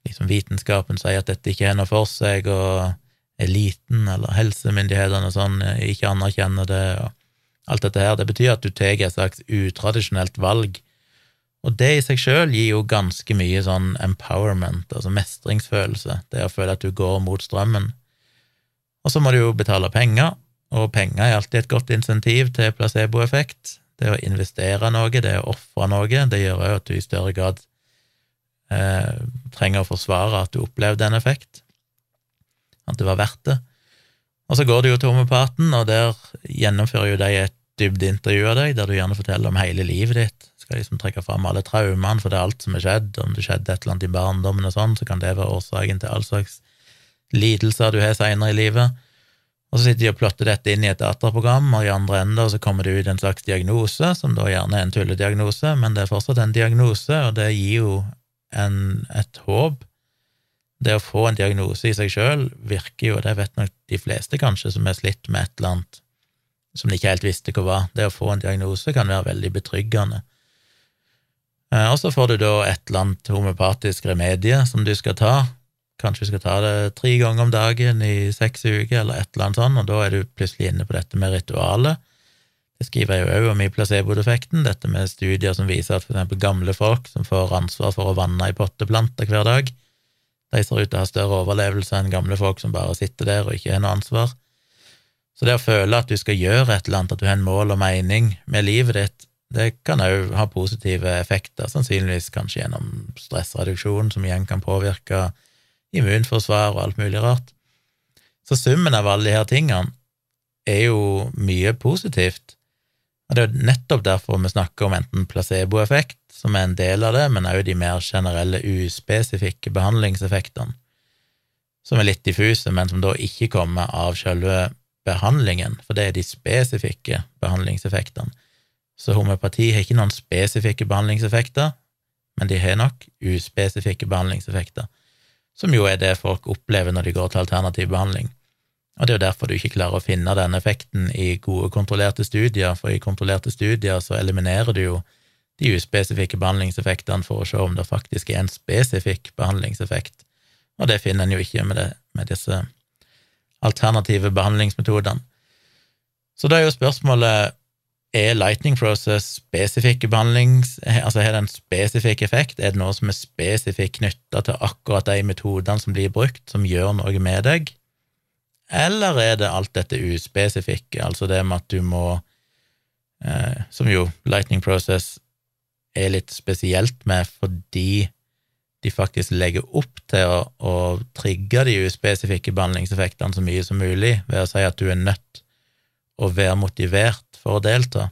liksom vitenskapen sier at dette ikke er noe for seg, og eliten eller helsemyndighetene og sånn ikke anerkjenner det, og alt dette her. Det betyr at du tar et slags utradisjonelt valg, og det i seg sjøl gir jo ganske mye sånn empowerment, altså mestringsfølelse, det å føle at du går mot strømmen. Og så må du jo betale penger, og penger er alltid et godt insentiv til placeboeffekt. Det å investere noe, det å ofre noe, det gjør òg at du i større grad eh, trenger å forsvare at du opplevde en effekt, at det var verdt det. Og så går du jo til homopaten, og der gjennomfører jo de et dybdeintervju av deg, der du gjerne forteller om hele livet ditt, skal liksom trekke fram alle traumene, for det er alt som er skjedd, om det skjedde et eller annet i barndommen og sånn, så kan det være årsaken til all slags lidelser du har seinere i livet. Og så sitter de og plotter dette inn i et dataprogram, og i andre ender så kommer det ut en slags diagnose, som da gjerne er en tullediagnose, men det er fortsatt en diagnose, og det gir jo en, et håp. Det å få en diagnose i seg sjøl virker jo, og det vet nok de fleste kanskje, som har slitt med et eller annet som de ikke helt visste hva var. Det å få en diagnose kan være veldig betryggende. Eh, og så får du da et eller annet homopatisk remedie som du skal ta, Kanskje skal ta det tre ganger om dagen i seks uker, eller et eller annet sånt, og da er du plutselig inne på dette med ritualet. Det skriver jeg jo òg om i placebo-defekten, dette med studier som viser at eksempel gamle folk som får ansvar for å vanne ei potteplanter hver dag, de ser ut til å ha større overlevelse enn gamle folk som bare sitter der og ikke har noe ansvar. Så det å føle at du skal gjøre et eller annet, at du har en mål og mening med livet ditt, det kan òg ha positive effekter, sannsynligvis kanskje gjennom stressreduksjon, som igjen kan påvirke immunforsvar og alt mulig rart. Så summen av alle her tingene er jo mye positivt. Og det er jo nettopp derfor vi snakker om enten placeboeffekt, som er en del av det, men òg de mer generelle, uspesifikke behandlingseffektene, som er litt diffuse, men som da ikke kommer av selve behandlingen, for det er de spesifikke behandlingseffektene. Så homøopati har ikke noen spesifikke behandlingseffekter, men de har nok uspesifikke behandlingseffekter, som jo er det folk opplever når de går til alternativ behandling. Og det er jo derfor du ikke klarer å finne den effekten i gode, kontrollerte studier, for i kontrollerte studier så eliminerer du jo de uspesifikke behandlingseffektene for å se om det faktisk er en spesifikk behandlingseffekt, og det finner en jo ikke med, det, med disse alternative behandlingsmetodene. Så da er jo spørsmålet er lightning process spesifikke behandlings... Altså har det en spesifikk effekt? Er det noe som er spesifikt knytta til akkurat de metodene som blir brukt, som gjør noe med deg? Eller er det alt dette uspesifikke, altså det med at du må eh, Som jo lightning process er litt spesielt med fordi de faktisk legger opp til å, å trigge de uspesifikke behandlingseffektene så mye som mulig ved å si at du er nødt å være motivert for å delta.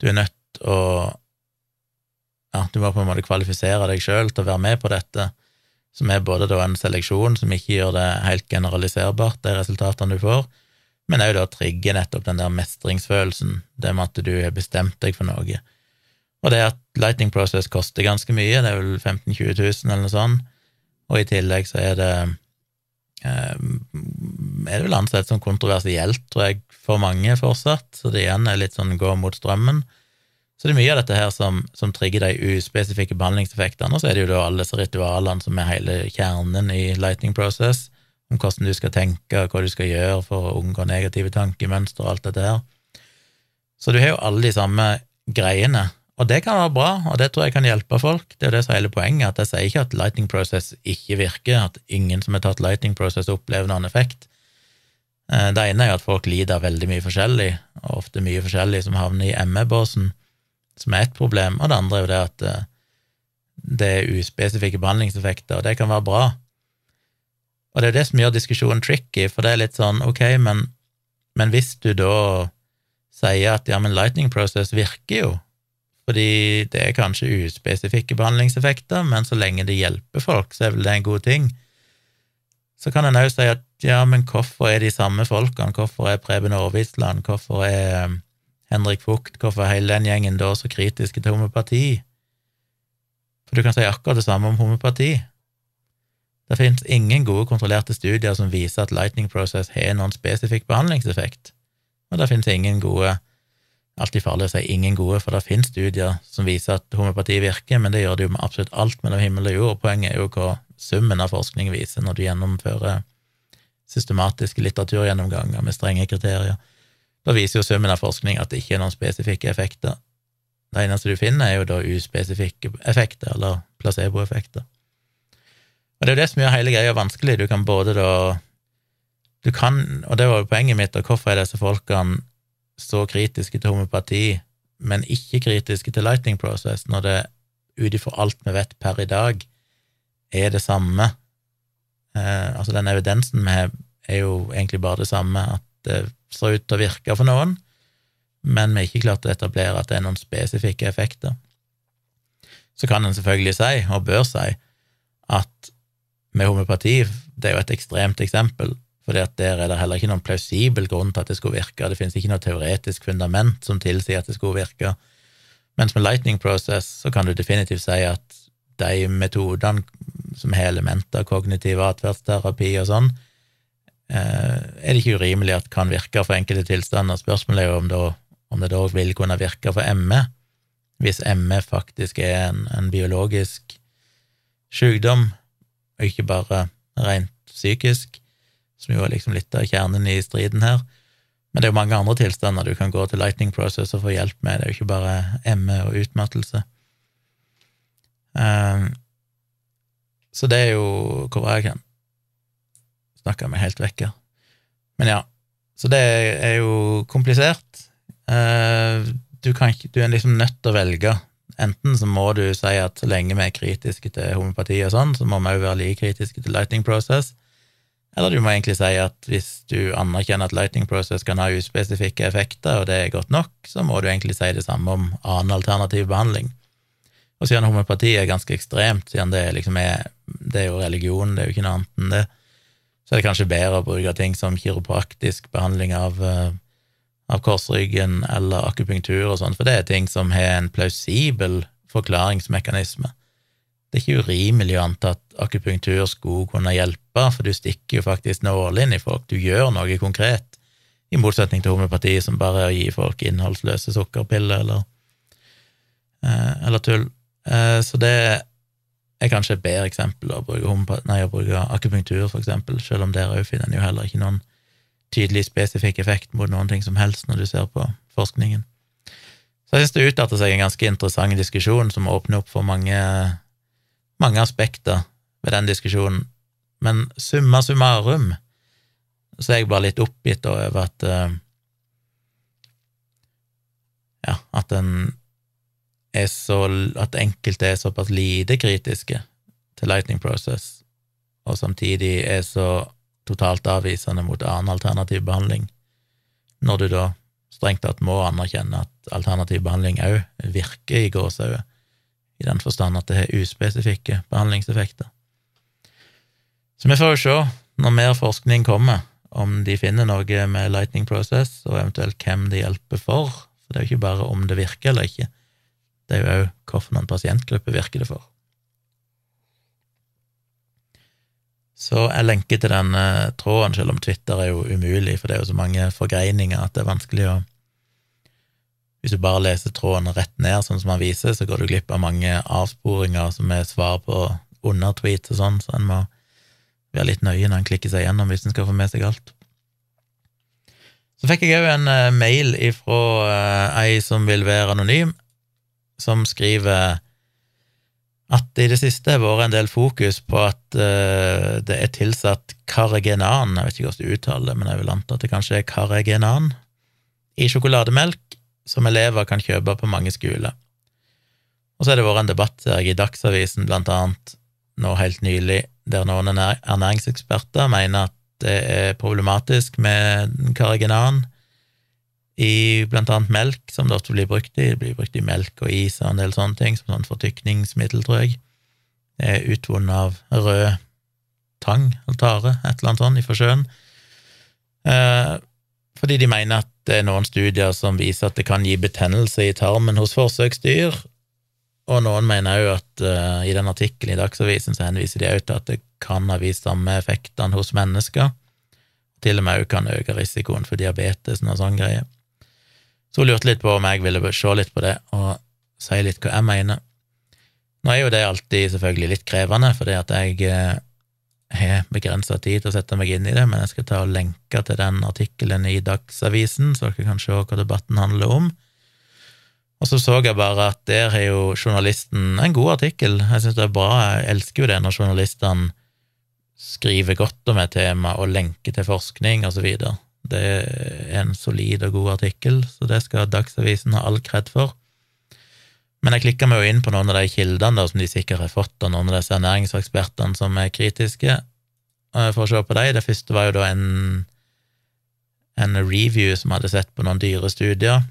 Du er nødt å Ja, du må på en måte kvalifisere deg sjøl til å være med på dette, som er både da en seleksjon som ikke gjør det helt generaliserbart, de resultatene du får, men òg da trigge nettopp den der mestringsfølelsen, det med at du har bestemt deg for noe. Og det at Lightning Process koster ganske mye, det er vel 15 000-20 000 eller noe sånt, og i tillegg så er det er det vel ansett som kontroversielt, tror jeg, for mange fortsatt, så det igjen er litt sånn gå mot strømmen. Så det er mye av dette her som, som trigger de uspesifikke behandlingseffektene, og så er det jo da alle disse ritualene som er hele kjernen i lightning Process, om hvordan du skal tenke, hva du skal gjøre for å unngå negative tankemønstre og alt dette her. Så du har jo alle de samme greiene, og det kan være bra, og det tror jeg kan hjelpe folk. Det er det som er hele poenget, at jeg sier ikke at Lighting Process ikke virker, at ingen som har tatt Lighting Process, opplever noen effekt. Eh, det ene er jo at folk lider veldig mye forskjellig, og ofte mye forskjellig som havner i ME-båsen, som er ett problem, og det andre er jo det at eh, det er uspesifikke behandlingseffekter, og det kan være bra. Og det er det som gjør diskusjonen tricky, for det er litt sånn, ok, men, men hvis du da sier at ja, men lightning process virker jo, fordi det er kanskje uspesifikke behandlingseffekter, men så lenge det hjelper folk, så er vel det en god ting. Så kan en òg si at ja, men hvorfor er de samme folkene, hvorfor er Preben Aarvisland, hvorfor er um, Henrik Fugt, hvorfor er hele den gjengen da så kritiske til homopati? For du kan si akkurat det samme om homopati. Det finnes ingen gode kontrollerte studier som viser at Lightning Process har noen spesifikk behandlingseffekt, og det finnes ingen gode Alltid farlig å si ingen gode, for det finnes studier som viser at homopati virker, men det gjør det jo med absolutt alt mellom himmel og jord. Poenget er jo hva summen av forskning viser når du gjennomfører systematiske litteraturgjennomganger med strenge kriterier. Da viser jo summen av forskning at det ikke er noen spesifikke effekter. Det eneste du finner, er jo da uspesifikke effekter, eller placeboeffekter. Og det er jo det som gjør hele greia vanskelig. Du kan både da Du kan, og det var jo poenget mitt, og hvorfor er disse folkene så kritiske til homopati, men ikke kritiske til Lightning Process, når det ut ifra alt vi vet per i dag, er det samme eh, Altså, den evidensen vi har, er jo egentlig bare det samme, at det ser ut til å virke for noen, men vi har ikke klart å etablere at det er noen spesifikke effekter. Så kan en selvfølgelig si, og bør si, at med homopati, det er jo et ekstremt eksempel, fordi at der er det heller ikke noen plausibel grunn til at det skulle virke, det finnes ikke noe teoretisk fundament som tilsier at det skulle virke. Mens med Lightning Process så kan du definitivt si at de metodene som har elementer av kognitiv atferdsterapi og sånn, eh, er det ikke urimelig at kan virke for enkelte tilstander. Spørsmålet er jo om, da, om det da vil kunne virke for ME, hvis ME faktisk er en, en biologisk sykdom, og ikke bare rent psykisk, som jo er liksom litt av kjernen i striden her. Men det er jo mange andre tilstander du kan gå til Lightning Process og få hjelp med, det er jo ikke bare ME og utmattelse. Um, så det er jo Hvor var jeg hen? Snakka meg helt vekk her. Men ja, så det er jo komplisert. Uh, du, kan, du, er liksom nødt til å velge. Enten så må du si at så lenge vi er kritiske til homopati og sånn, så må vi òg være like kritiske til Lightning Process. Eller du må egentlig si at hvis du anerkjenner at Lightning Process kan ha uspesifikke effekter, og det er godt nok, så må du egentlig si det samme om annen alternativ behandling. Og siden homopati er ganske ekstremt, siden det, liksom er, det er jo religion, det er jo ikke noe annet enn det, så er det kanskje bedre å bruke ting som kiropraktisk behandling av, eh, av korsryggen eller akupunktur og sånn, for det er ting som har en plausibel forklaringsmekanisme. Det er ikke urimelig å anta at akupunktur skulle kunne hjelpe, for du stikker jo faktisk nål inn i folk, du gjør noe konkret, i motsetning til homopati, som bare er å gi folk innholdsløse sukkerpiller eller, eh, eller tull. Eh, så det er kanskje et bedre eksempel å bruke, nei, å bruke akupunktur, for eksempel, selv om der òg finner en jo heller ikke noen tydelig spesifikk effekt mot noen ting som helst når du ser på forskningen. Så jeg synes det utarter seg en ganske interessant diskusjon som åpner opp for mange mange aspekter ved den diskusjonen, men summa summarum så er jeg bare litt oppgitt over at uh, Ja, at en er så At enkelte er såpass lite kritiske til Lightning Process, og samtidig er så totalt avvisende mot annen alternativ behandling, når du da strengt tatt må anerkjenne at alternativ behandling òg virker i gåseøyne i den forstand at det har uspesifikke behandlingseffekter. Så vi får jo se, når mer forskning kommer, om de finner noe med Lightning Process, og eventuelt hvem det hjelper for. For det er jo ikke bare om det virker eller ikke, det er jo òg hvilken pasientgruppe virker det for. Så jeg lenker til den tråden, selv om Twitter er jo umulig, for det er jo så mange forgreininger at det er vanskelig å hvis du bare leser tråden rett ned, sånn som han viser, så går du glipp av mange avsporinger som er svar på undertweet og sånn, så en må være litt nøye når en klikker seg gjennom hvis en skal få med seg alt. Så fikk jeg òg en uh, mail ifra uh, ei som vil være anonym, som skriver at det i det siste har vært en del fokus på at uh, det er tilsatt carregenan, jeg vet ikke hvordan du uttaler det, men jeg vil anta at det kanskje er carregenan, i sjokolademelk, som elever kan kjøpe på mange skoler. Og så har det vært en debatt i Dagsavisen, blant annet nå helt nylig, der noen ernæringseksperter mener at det er problematisk med karigenan i blant annet melk, som det ofte blir brukt i. Det blir brukt i melk og is og en del sånne ting, som sånn fortykningsmiddel, tror jeg. Det er utvunnet av rød tang eller tare, et eller annet sånt, ifra sjøen. Eh, fordi de mener at det er noen studier som viser at det kan gi betennelse i tarmen hos forsøksdyr, og noen mener òg at uh, i den artikkelen i Dagsavisen så henviser de òg til at det kan ha vist samme effektene hos mennesker, til og med òg kan øke risikoen for diabetes og sånne greier. Så hun lurte litt på om jeg ville se litt på det og si litt hva jeg mener. Nå er jo det alltid selvfølgelig litt krevende, fordi at jeg uh, har begrensa tid til å sette meg inn i det, men jeg skal ta og lenke til den artikkelen i Dagsavisen, så dere kan se hva debatten handler om. Og så så jeg bare at der har jo journalisten en god artikkel. Jeg syns det er bra, jeg elsker jo det når journalistene skriver godt om et tema og lenker til forskning videre. Det er en solid og god artikkel, så det skal Dagsavisen ha all kred for. Men jeg klikka meg jo inn på noen av de kildene som de sikkert har fått av noen av disse ernæringsekspertene som er kritiske, for å se på dem. Det første var jo da en, en review som hadde sett på noen dyrestudier,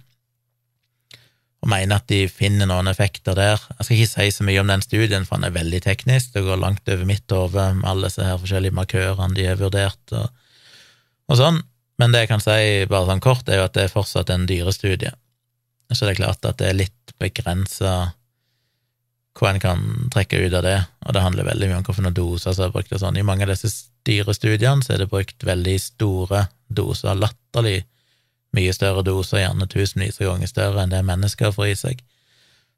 og mener at de finner noen effekter der. Jeg skal ikke si så mye om den studien, for den er veldig teknisk, det går langt over mitt hode med alle disse her forskjellige markørene de har vurdert, og, og sånn. Men det jeg kan si bare sånn kort, er jo at det er fortsatt en dyrestudie. Så det er klart at det er litt begrensa hva en kan trekke ut av det, og det handler veldig mye om hvilke doser som er brukt og sånn. I mange av disse styrestudiene så er det brukt veldig store doser, latterlig mye større doser, gjerne tusenvis av ganger større enn det mennesker får i seg.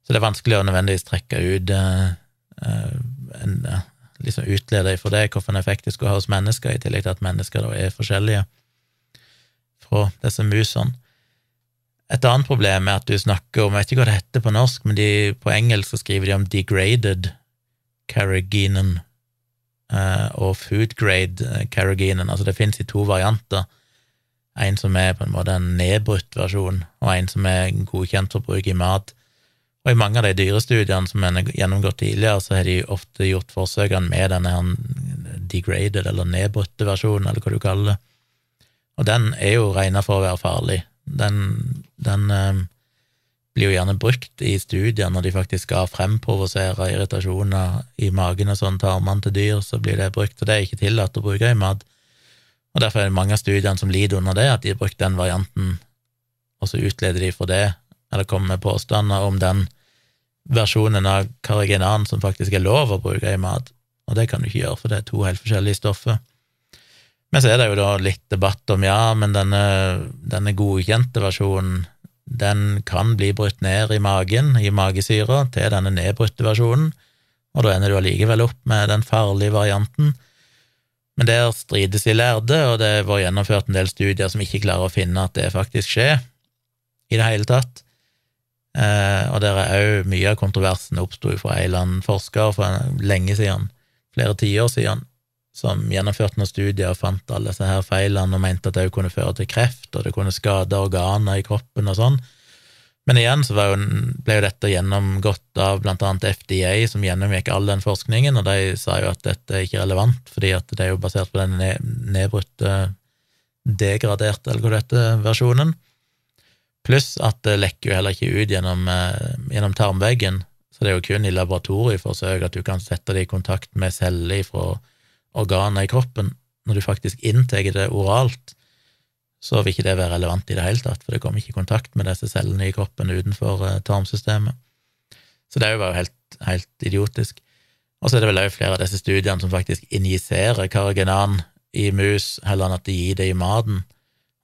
Så det er vanskelig å nødvendigvis trekke ut eh, en, uh, liksom utlede for det hvilken effekt det skulle ha hos mennesker, i tillegg til at mennesker da er forskjellige fra disse musene. Et annet problem er at du snakker om, jeg vet ikke hva det heter på norsk, men de, på engelsk så skriver de om degraded carrageenan uh, og food grade uh, carrageenan. Altså det finnes i to varianter. En som er på en måte en nedbrutt versjon, og en som er godkjent for bruk i mat. Og i mange av de dyrestudiene som en har gjennomgått tidligere, så har de ofte gjort forsøkene med denne degraded, eller nedbrutte versjonen, eller hva du kaller det. Og den er jo regna for å være farlig den, den eh, blir jo gjerne brukt i studier når de faktisk skal fremprovosere irritasjoner i magen og sånn, tarmene til dyr, så blir det brukt, og det er ikke tillatt å bruke i mat. Og Derfor er det mange av studiene som lider under det, at de har brukt den varianten og så utleder de for det, eller kommer med påstander om den versjonen av carrigenan som faktisk er lov å bruke i mat, og det kan du ikke gjøre, for det er to helt forskjellige stoffer. Men så er det jo da litt debatt om ja, men denne, denne godkjente versjonen, den kan bli brutt ned i magen, i magesyra, til denne nedbrutte versjonen, og da ender du allikevel opp med den farlige varianten. Men der strides de lærde, og det var gjennomført en del studier som ikke klarer å finne at det faktisk skjer i det hele tatt. Eh, og der er òg mye av kontroversen oppsto fra en eller annen forsker for lenge siden, flere tiår siden, som gjennomførte noen studier og fant alle disse her feilene og mente at det kunne føre til kreft, og det kunne skade organer i kroppen og sånn. Men igjen så jo, ble jo dette gjennomgått av blant annet FDA, som gjennomgikk all den forskningen, og de sa jo at dette er ikke relevant, fordi at det er jo basert på den nedbrutte, degraderte, eller hva det versjonen. Pluss at det lekker jo heller ikke ut gjennom, eh, gjennom tarmveggen, så det er jo kun i laboratorieforsøk at du kan sette det i kontakt med celler fra organer i kroppen. Når du faktisk inntar det oralt, så vil ikke det være relevant i det hele tatt, for det kommer ikke i kontakt med disse cellene i kroppen utenfor uh, tarmsystemet. Så det er jo helt, helt idiotisk. Og så er det vel òg flere av disse studiene som faktisk injiserer karagenan i mus heller enn at de gir det i maten.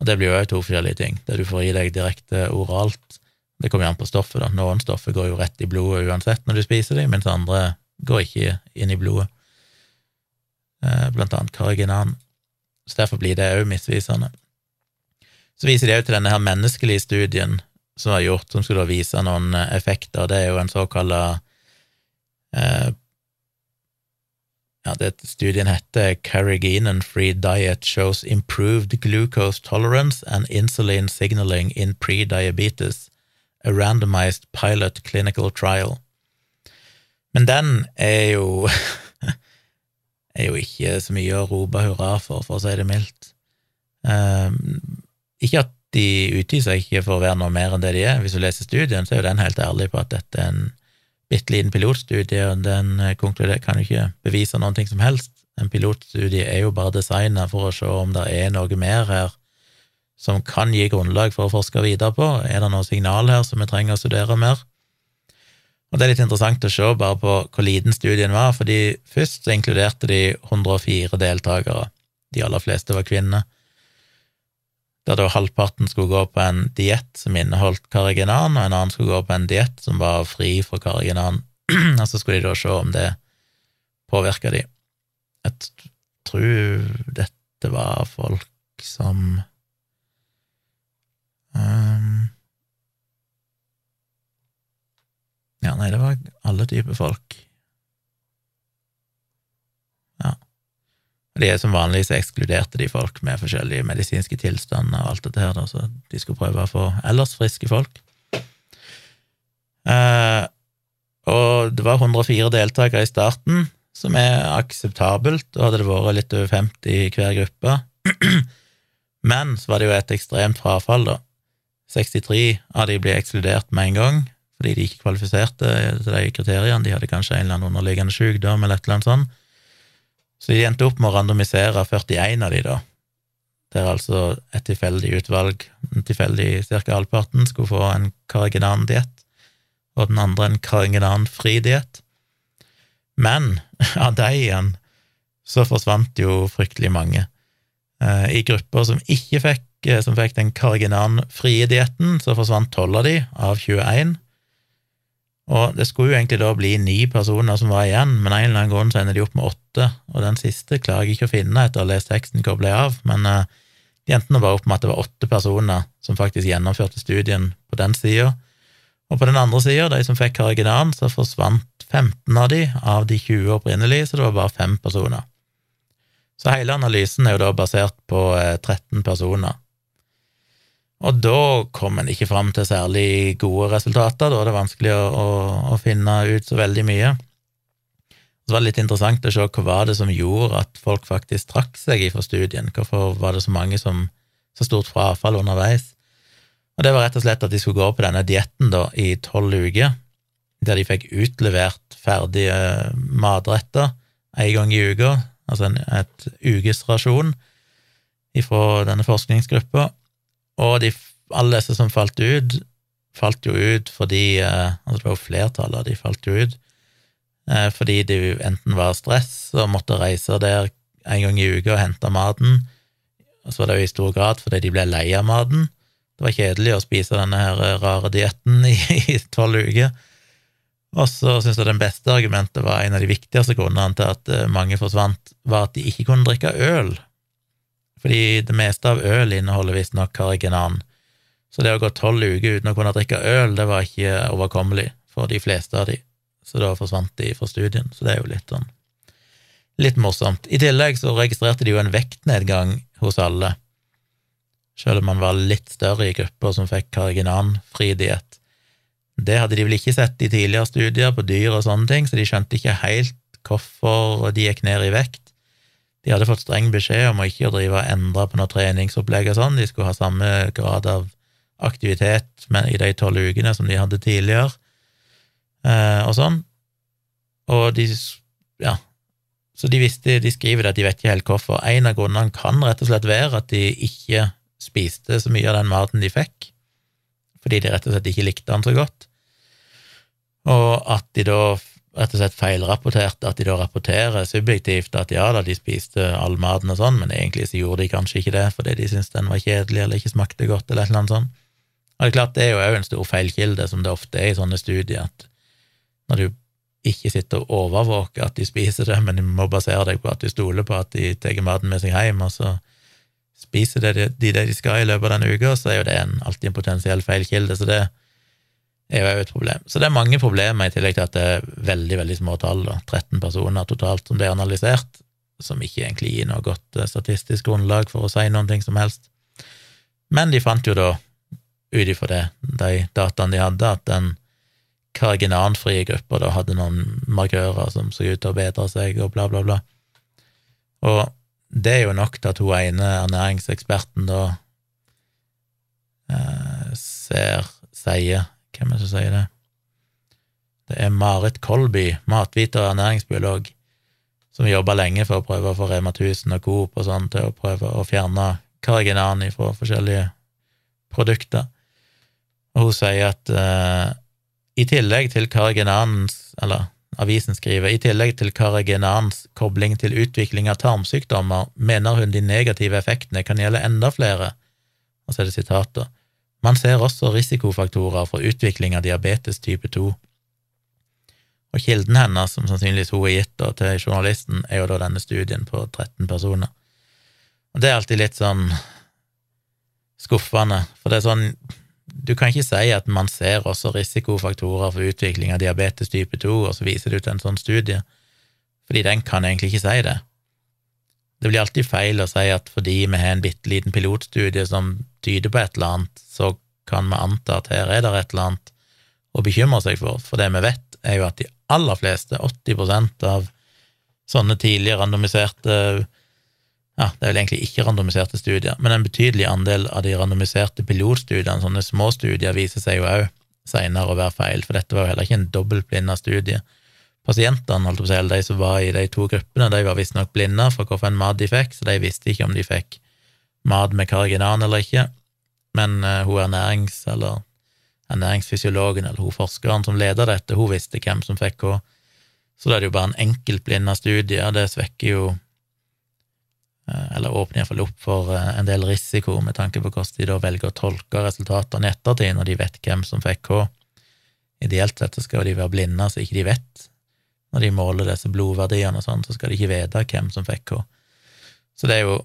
Og det blir jo òg to forskjellige ting. Det du får i deg direkte oralt, det kommer jo an på stoffet, da. Noen stoffer går jo rett i blodet uansett når du spiser dem, mens andre går ikke inn i blodet. Eh, blant annet karaginan Så derfor blir det òg misvisende. Så viser de òg til denne her menneskelige studien som var gjort, som skulle vise noen eh, effekter. Det er jo en såkalla eh, ja, Studien heter Carrageenan Free Diet Shows Improved Glucose Tolerance and Insulin Signaling in Pre-Diabetes, a Randomized Pilot Clinical Trial. Men den er jo *laughs* er jo ikke så mye å rope hurra for, for å si det mildt. Um, ikke at de utgir seg ikke for å være noe mer enn det de er. Hvis du leser studien, så er jo den helt ærlig på at dette er en bitte liten pilotstudie, og den eh, kan jo ikke bevise noen ting som helst. En pilotstudie er jo bare designa for å se om det er noe mer her som kan gi grunnlag for å forske videre på. Er det noe signal her som vi trenger å studere mer? Og Det er litt interessant å se bare på hvor liten studien var, fordi først så inkluderte de 104 deltakere. De aller fleste var kvinner der da halvparten skulle gå på en diett som inneholdt karigenan, og en annen skulle gå på en diett som var fri for karigenan, og *clears throat* så skulle de da se om det påvirka de. Jeg tror dette var folk som um, Ja, nei, det var alle typer folk. De er som vanlig så ekskluderte de folk med forskjellige medisinske tilstander og alt dette her, da, så de skulle prøve å få ellers friske folk. Eh, og det var 104 deltakere i starten, som er akseptabelt, og hadde det vært litt over 50 i hver gruppe. *clears throat* Men så var det jo et ekstremt frafall, da. 63 av de ble ekskludert med en gang, fordi de ikke kvalifiserte til de kriteriene. De hadde kanskje en eller annen underliggende sykdom eller et eller annet sånt. Så de endte opp med å randomisere 41 av de, da, der altså et tilfeldig utvalg, en tilfeldig ca. halvparten, skulle få en Carrigenan-diett, og den andre en Carrigenan-fri diett. Men *laughs* av de igjen så forsvant jo fryktelig mange. Eh, I grupper som ikke fikk, eh, som fikk den Carrigenan-frie dietten, så forsvant tolv av de av 21. Og det skulle jo egentlig da bli ni personer som var igjen, men en eller annen grunn så ender de opp med åtte, og den siste klarer jeg ikke å finne etter å ha lest teksten kobla av, men uh, de endte nå opp med at det var åtte personer som faktisk gjennomførte studien på den sida. Og på den andre sida, de som fikk Kariginan, så forsvant 15 av de av de 20 opprinnelige, så det var bare fem personer. Så hele analysen er jo da basert på 13 eh, personer. Og da kom en ikke fram til særlig gode resultater, da er det vanskelig å, å, å finne ut så veldig mye. Så var det litt interessant å se hva var det som gjorde at folk faktisk trakk seg ifra studien, hvorfor var det så mange som så stort frafall underveis. Og det var rett og slett at de skulle gå på denne dietten i tolv uker, der de fikk utlevert ferdige matretter en gang i uka, altså en, et ukesrasjon ifra denne forskningsgruppa, og de alle disse som falt ut, falt jo ut fordi eh, Altså, det var jo flertallet av de falt jo ut eh, fordi det enten var stress og måtte reise der en gang i uka og hente maten, og så var det jo i stor grad fordi de ble lei av maten. Det var kjedelig å spise denne her rare dietten *laughs* i tolv uker. Og så syns jeg den beste argumentet var en av de viktigste grunnene til at eh, mange forsvant, var at de ikke kunne drikke øl. Fordi det meste av øl inneholder visstnok karigenan. Så det å gå tolv uker uten å kunne drikke øl, det var ikke overkommelig for de fleste av de. Så da forsvant de fra studien. Så det er jo litt sånn litt morsomt. I tillegg så registrerte de jo en vektnedgang hos alle, selv om man var litt større i grupper som fikk kariginanfri diett. Det hadde de vel ikke sett i tidligere studier på dyr og sånne ting, så de skjønte ikke helt hvorfor de gikk ned i vekt. De hadde fått streng beskjed om å ikke drive og endre på noe treningsopplegg og sånn, de skulle ha samme grad av aktivitet i de tolv ukene som de hadde tidligere, eh, og sånn. Og de Ja. Så de visste, de skriver det at de vet ikke helt hvorfor. En av grunnene kan rett og slett være at de ikke spiste så mye av den maten de fikk, fordi de rett og slett ikke likte den så godt, og at de da rett og slett feilrapporterte, at de da rapporterer subjektivt at ja da, de spiste all maten og sånn, men egentlig så gjorde de kanskje ikke det fordi de syntes den var kjedelig eller ikke smakte godt eller et eller annet sånt. Og det er klart, det er jo òg en stor feilkilde, som det ofte er i sånne studier, at når du ikke sitter og overvåker at de spiser det, men du må basere deg på at du stoler på at de tar maten med seg hjem, og så spiser de det de skal i løpet av denne uka, så er jo det en, alltid en potensiell feilkilde, så det er jo et problem. Så det er mange problemer, i tillegg til at det er veldig, veldig små tall, da, 13 personer totalt som blir analysert, som ikke egentlig gir noe godt eh, statistisk grunnlag for å si noen ting som helst. Men de fant jo da ut ifra det, de dataene de hadde, at den karginanfrie gruppa da hadde noen markører som så ut til å bedre seg, og bla, bla, bla. Og det er jo nok til at hun ene ernæringseksperten da eh, ser, sier Hvem er det som sier det? Det er Marit Kolby, matviter og ernæringsbiolog, som jobba lenge for å prøve å få Rema 1000 og Coop og sånn til å prøve å fjerne kariginan fra forskjellige produkter. Og hun sier at uh, i tillegg til karagenanens, eller avisen skriver, i tillegg til karagenans kobling til utvikling av tarmsykdommer, mener hun de negative effektene kan gjelde enda flere. Og så er det sitater. Man ser også risikofaktorer for utvikling av diabetes type 2. Og kilden hennes, som sannsynligvis hun har gitt til journalisten, er jo da denne studien på 13 personer. Og det er alltid litt sånn skuffende, for det er sånn du kan ikke si at man ser også risikofaktorer for utvikling av diabetes type 2, og så viser du til en sånn studie, fordi den kan egentlig ikke si det. Det blir alltid feil å si at fordi vi har en bitte liten pilotstudie som tyder på et eller annet, så kan vi anta at her er det et eller annet å bekymre seg for, for det vi vet, er jo at de aller fleste, 80% av sånne tidlig randomiserte ja, det er vel egentlig ikke randomiserte studier, men en betydelig andel av de randomiserte pilotstudiene, sånne små studier, viser seg jo òg seinere å være feil, for dette var jo heller ikke en dobbeltblinda studie. Pasientene, holdt på å si, de som var i de to gruppene, de var visstnok blinde for hvilken mat de fikk, så de visste ikke om de fikk mat med kariginan eller ikke, men uh, hun ernærings- eller ernæringsfysiologen eller hun forskeren som leder dette, hun visste hvem som fikk hva. Så da er det jo bare en enkeltblinda studie, og det svekker jo Eh, eller åpner iallfall opp for eh, en del risiko med tanke på hvordan de da velger å tolke resultatene i ettertid, når de vet hvem som fikk hva. Ideelt sett så skal de være blinde så ikke de vet. Når de måler disse blodverdiene og sånn, så skal de ikke vite hvem som fikk hva. Så det er jo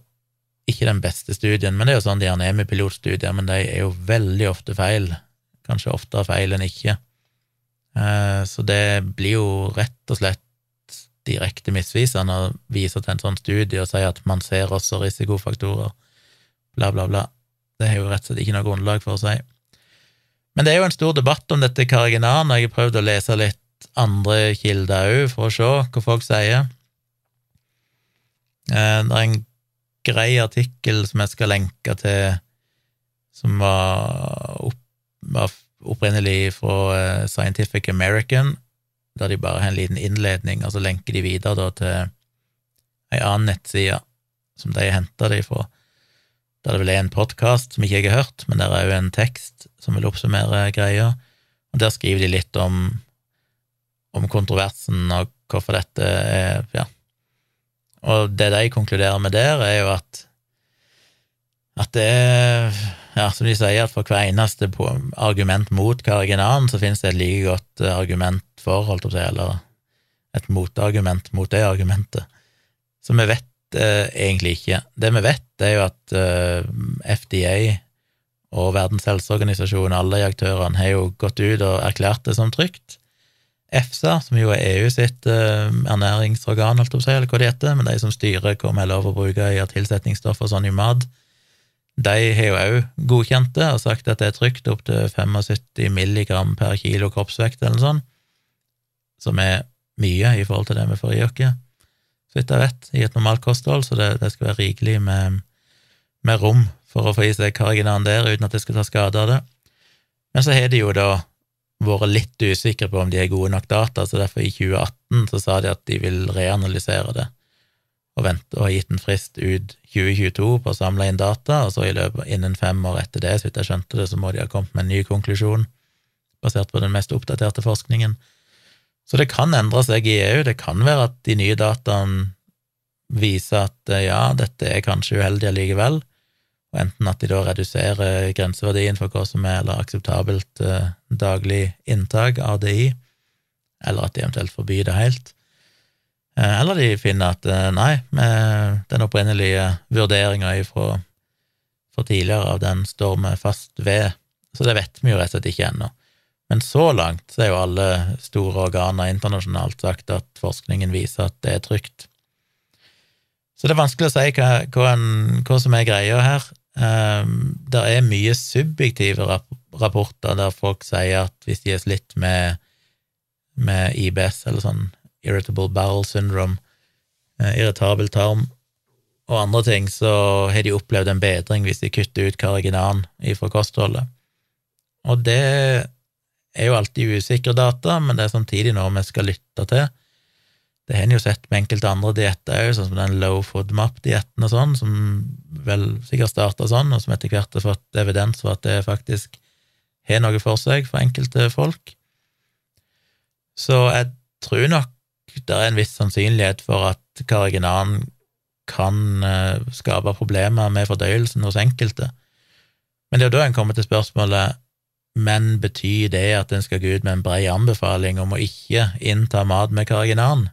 ikke den beste studien, men det er jo sånn de er med pilotstudier, men de er jo veldig ofte feil. Kanskje oftere feil enn ikke. Eh, så det blir jo rett og slett direkte misvisende å vise til en sånn studie og si at man ser også risikofaktorer, bla, bla, bla. Det har jo rett og slett ikke noe grunnlag for å si. Men det er jo en stor debatt om dette kariginan, og jeg har prøvd å lese litt andre kilder òg for å se hva folk sier. Eh, det er en grei artikkel som jeg skal lenke til, som var, opp, var opprinnelig fra eh, Scientific American, der de bare har en liten innledning, og så lenker de videre da til ei annen nettside som de henta det ifra, der det vel er en podkast som ikke jeg har hørt, men der er jo en tekst som vil oppsummere greia, og der skriver de litt om, om kontroversen og hvorfor dette er Ja. Og det de konkluderer med der, er jo at at det er ja, som de sier, at for hver eneste argument mot Kariginan, så finnes det et like godt argument for, holdt på å eller et motargument mot det argumentet. Så vi vet eh, egentlig ikke. Det vi vet, er jo at eh, FDA og Verdens helseorganisasjon, alle de aktørene, har jo gått ut og erklært det som trygt. EFSA, som jo er EU sitt eh, ernæringsorgan, holdt jeg på eller hva det heter, men de som styrer hva vi har lov å bruke i tilsetningsstoff og sånn i mat, de har jo òg godkjent det og sagt at det er trygt opp til 75 milligram per kilo kroppsvekt eller noe sånt, som er mye i forhold til det vi får i oss, så vidt jeg vet, i et normalt kosthold, så det, det skal være rikelig med, med, rom for å få i seg karginan der uten at det skal ta skade av det. Men så har de jo da vært litt usikre på om de har gode nok data, så derfor i 2018 så sa de at de vil reanalysere det og vente og har gitt en frist ut 2022 på å samle inn data, og så i løpet innen fem år etter det, så vidt jeg skjønte det, så må de ha kommet med en ny konklusjon basert på den mest oppdaterte forskningen. Så det kan endre seg i EU. Det kan være at de nye dataene viser at eh, ja, dette er kanskje uheldig allikevel, og enten at de da reduserer grenseverdien for hva som er eller akseptabelt eh, daglig inntak av DI, eller at de eventuelt forbyr det helt. Eh, eller de finner at eh, nei, med den opprinnelige vurderinga fra tidligere av den står vi fast ved, så det vet vi jo rett og slett ikke ennå. Men så langt så er jo alle store organer internasjonalt sagt at forskningen viser at det er trygt. Så det er vanskelig å si hva, hva, en, hva som er greia her. Um, det er mye subjektive rapporter der folk sier at hvis de er slitt med, med IBS, eller sånn irritable bowel syndrome, uh, irritabel tarm og andre ting, så har de opplevd en bedring hvis de kutter ut karaginan fra kostholdet. Og det er jo alltid usikre data, men det er samtidig noe vi skal lytte til. Det har en jo sett med enkelte andre dietter òg, sånn som den low food map-dietten og sånn, som vel sikkert starta sånn, og som etter hvert har fått evidens for at det faktisk har noe for seg for enkelte folk. Så jeg tror nok det er en viss sannsynlighet for at kariginan kan eh, skape problemer med fordøyelsen hos enkelte. Men det er jo da en kommer til spørsmålet men betyr det at en skal gå ut med en bred anbefaling om å ikke innta mat med kariginan?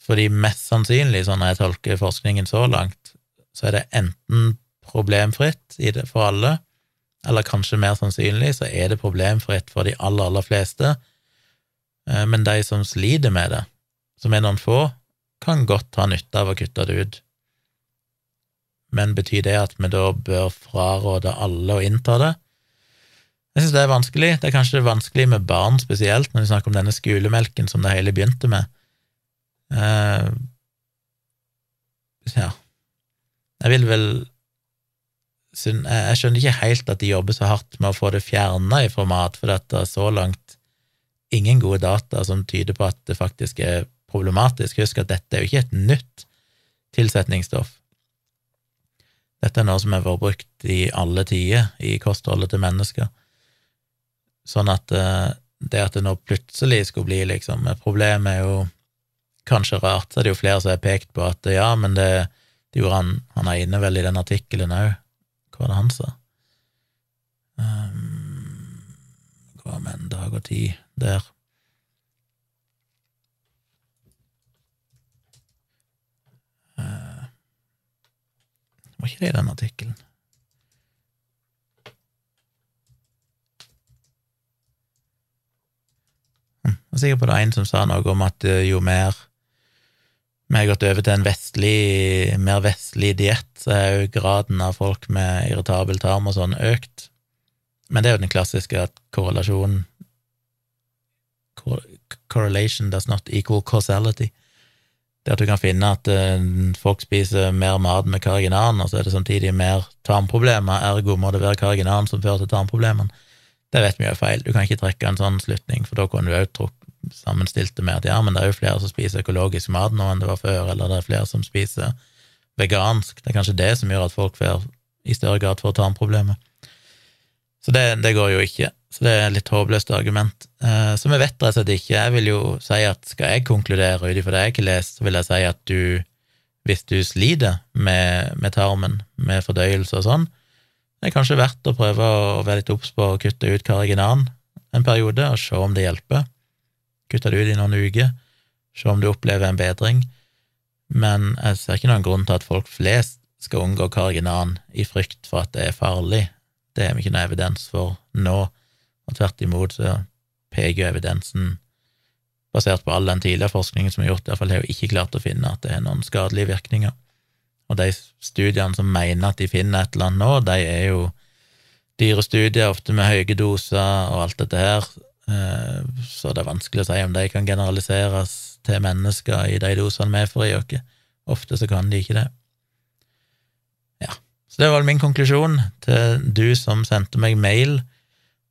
Fordi mest sannsynlig, sånn jeg tolker forskningen så langt, så er det enten problemfritt for alle, eller kanskje mer sannsynlig så er det problemfritt for de aller, aller fleste, eh, men de som sliter med det, som er noen få, kan godt ha nytte av å kutte det ut. Men betyr det at vi da bør fraråde alle å innta det? Jeg synes det er vanskelig. Det er kanskje vanskelig med barn spesielt, når vi snakker om denne skolemelken som det hele begynte med. Uh, ja. Jeg vil vel Jeg skjønner ikke helt at de jobber så hardt med å få det fjerna i format, for dette er så langt ingen gode data som tyder på at det faktisk er problematisk. Husk at dette er jo ikke et nytt tilsetningsstoff. Dette er noe som har vært brukt i alle tider i kostholdet til mennesker. Sånn at uh, det at det nå plutselig skulle bli liksom et problem, er jo kanskje rart. Så er det jo flere som har pekt på at ja, men det, det gjorde han Han er inne vel i den artikkelen òg. Hva var det han sa? Um, hva med en dag og tid der? Uh, var ikke det i den artikkelen? Jeg er sikker på det en som sa noe om at eh, jo mer vi har gått over til en vestlig, mer vestlig diett, så er jo graden av folk med irritabel tarm og sånn økt. Men det er jo den klassiske at korrelasjon Correlation does not equal causality. Det at du kan finne at uh, folk spiser mer mat med karginan, og så er det samtidig mer tarmproblemer, ergo må det være karginan som fører til tarmproblemene. Det vet vi er feil. Du kan ikke trekke en sånn slutning, for da kunne du òg sammenstilt det med at ja, men det er jo flere som spiser økologisk mat nå enn det var før, eller det er flere som spiser vegansk. Det er kanskje det som gjør at folk får i større grad får tarmproblemer. Så det, det, går jo ikke. Så det er et litt håpløst argument. Eh, så vi vet rett og slett ikke. Jeg vil jo si at skal jeg konkludere ut ifra det jeg ikke lest, så vil jeg si at du, hvis du sliter med, med tarmen, med fordøyelse og sånn, det er kanskje verdt å prøve å være litt obs på å kutte ut Carriginan en periode, og se om det hjelper. Kutte det ut i noen uker, se om du opplever en bedring. Men jeg ser ikke noen grunn til at folk flest skal unngå Carriginan i frykt for at det er farlig. Det har vi ikke noe evidens for nå, og tvert imot så peker evidensen, basert på all den tidligere forskningen som er gjort, iallfall har jo ikke klart å finne at det er noen skadelige virkninger. Og de studiene som mener at de finner et eller annet nå, de er jo dyre studier, ofte med høye doser og alt dette her, så det er vanskelig å si om de kan generaliseres til mennesker i de dosene vi får i oss. Ofte så kan de ikke det. Ja, så det var min konklusjon til du som sendte meg mail.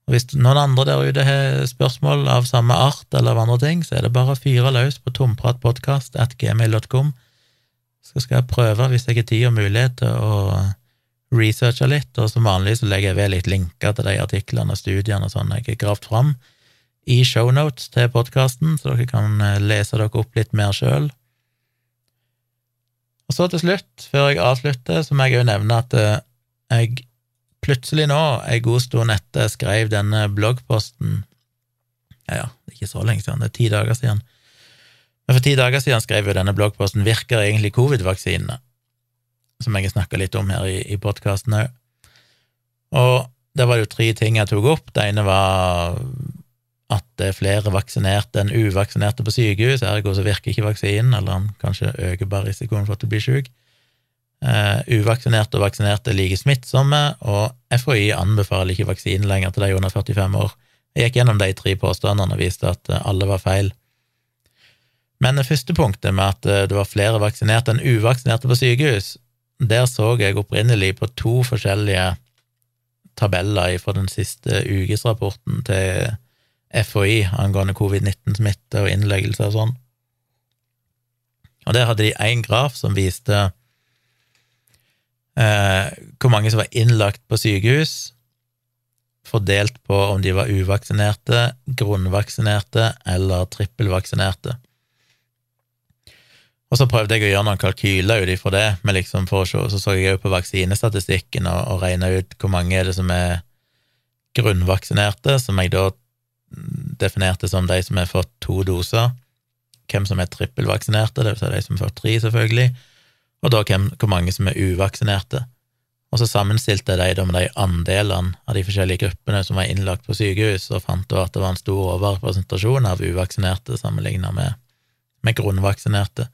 Og Hvis noen andre der ute har spørsmål av samme art eller av andre ting, så er det bare å fyre løs på tompratpodkast.gmail.com så skal jeg prøve, hvis jeg har tid og mulighet, til å researche litt, og som vanlig så legger jeg ved litt linker til de artiklene og studiene og sånn jeg har gravd fram i shownotes til podkasten, så dere kan eh, lese dere opp litt mer sjøl. Og så til slutt, før jeg avslutter, så må jeg jo nevne at eh, jeg plutselig nå, ei god stund etter skrev denne bloggposten Ja, ja, det er ikke så lenge siden, det er ti dager siden men for ti dager siden skrev jo denne bloggposten Virker egentlig covid-vaksinene? Som jeg har snakka litt om her i, i podkasten òg. Og der var det jo tre ting jeg tok opp. Det ene var at det er flere vaksinerte enn uvaksinerte på sykehus, ergo så virker ikke vaksinen, eller han kanskje øker bare risikoen for at du blir syk. Uh, uvaksinerte og vaksinerte er like smittsomme, og FHI anbefaler ikke vaksinen lenger til de under 45 år. Jeg gikk gjennom de tre påstandene og viste at alle var feil. Men det første punktet med at eh, det var flere vaksinerte enn uvaksinerte på sykehus, der så jeg opprinnelig på to forskjellige tabeller fra den siste ukesrapporten til FHI angående covid-19-smitte og innleggelse og sånn. Og der hadde de én graf som viste eh, hvor mange som var innlagt på sykehus, fordelt på om de var uvaksinerte, grunnvaksinerte eller trippelvaksinerte. Og så prøvde jeg å gjøre noen kalkyler ut ifra det, men liksom for å se, så så jeg òg på vaksinestatistikken og, og regna ut hvor mange er det som er grunnvaksinerte, som jeg da definerte som de som har fått to doser, hvem som er trippelvaksinerte, vil si de som har fått tre, selvfølgelig, og da hvem, hvor mange som er uvaksinerte. Og så sammenstilte jeg de med de andelene av de forskjellige gruppene som var innlagt på sykehus, og fant da at det var en stor overrepresentasjon av uvaksinerte sammenlignet med, med grunnvaksinerte.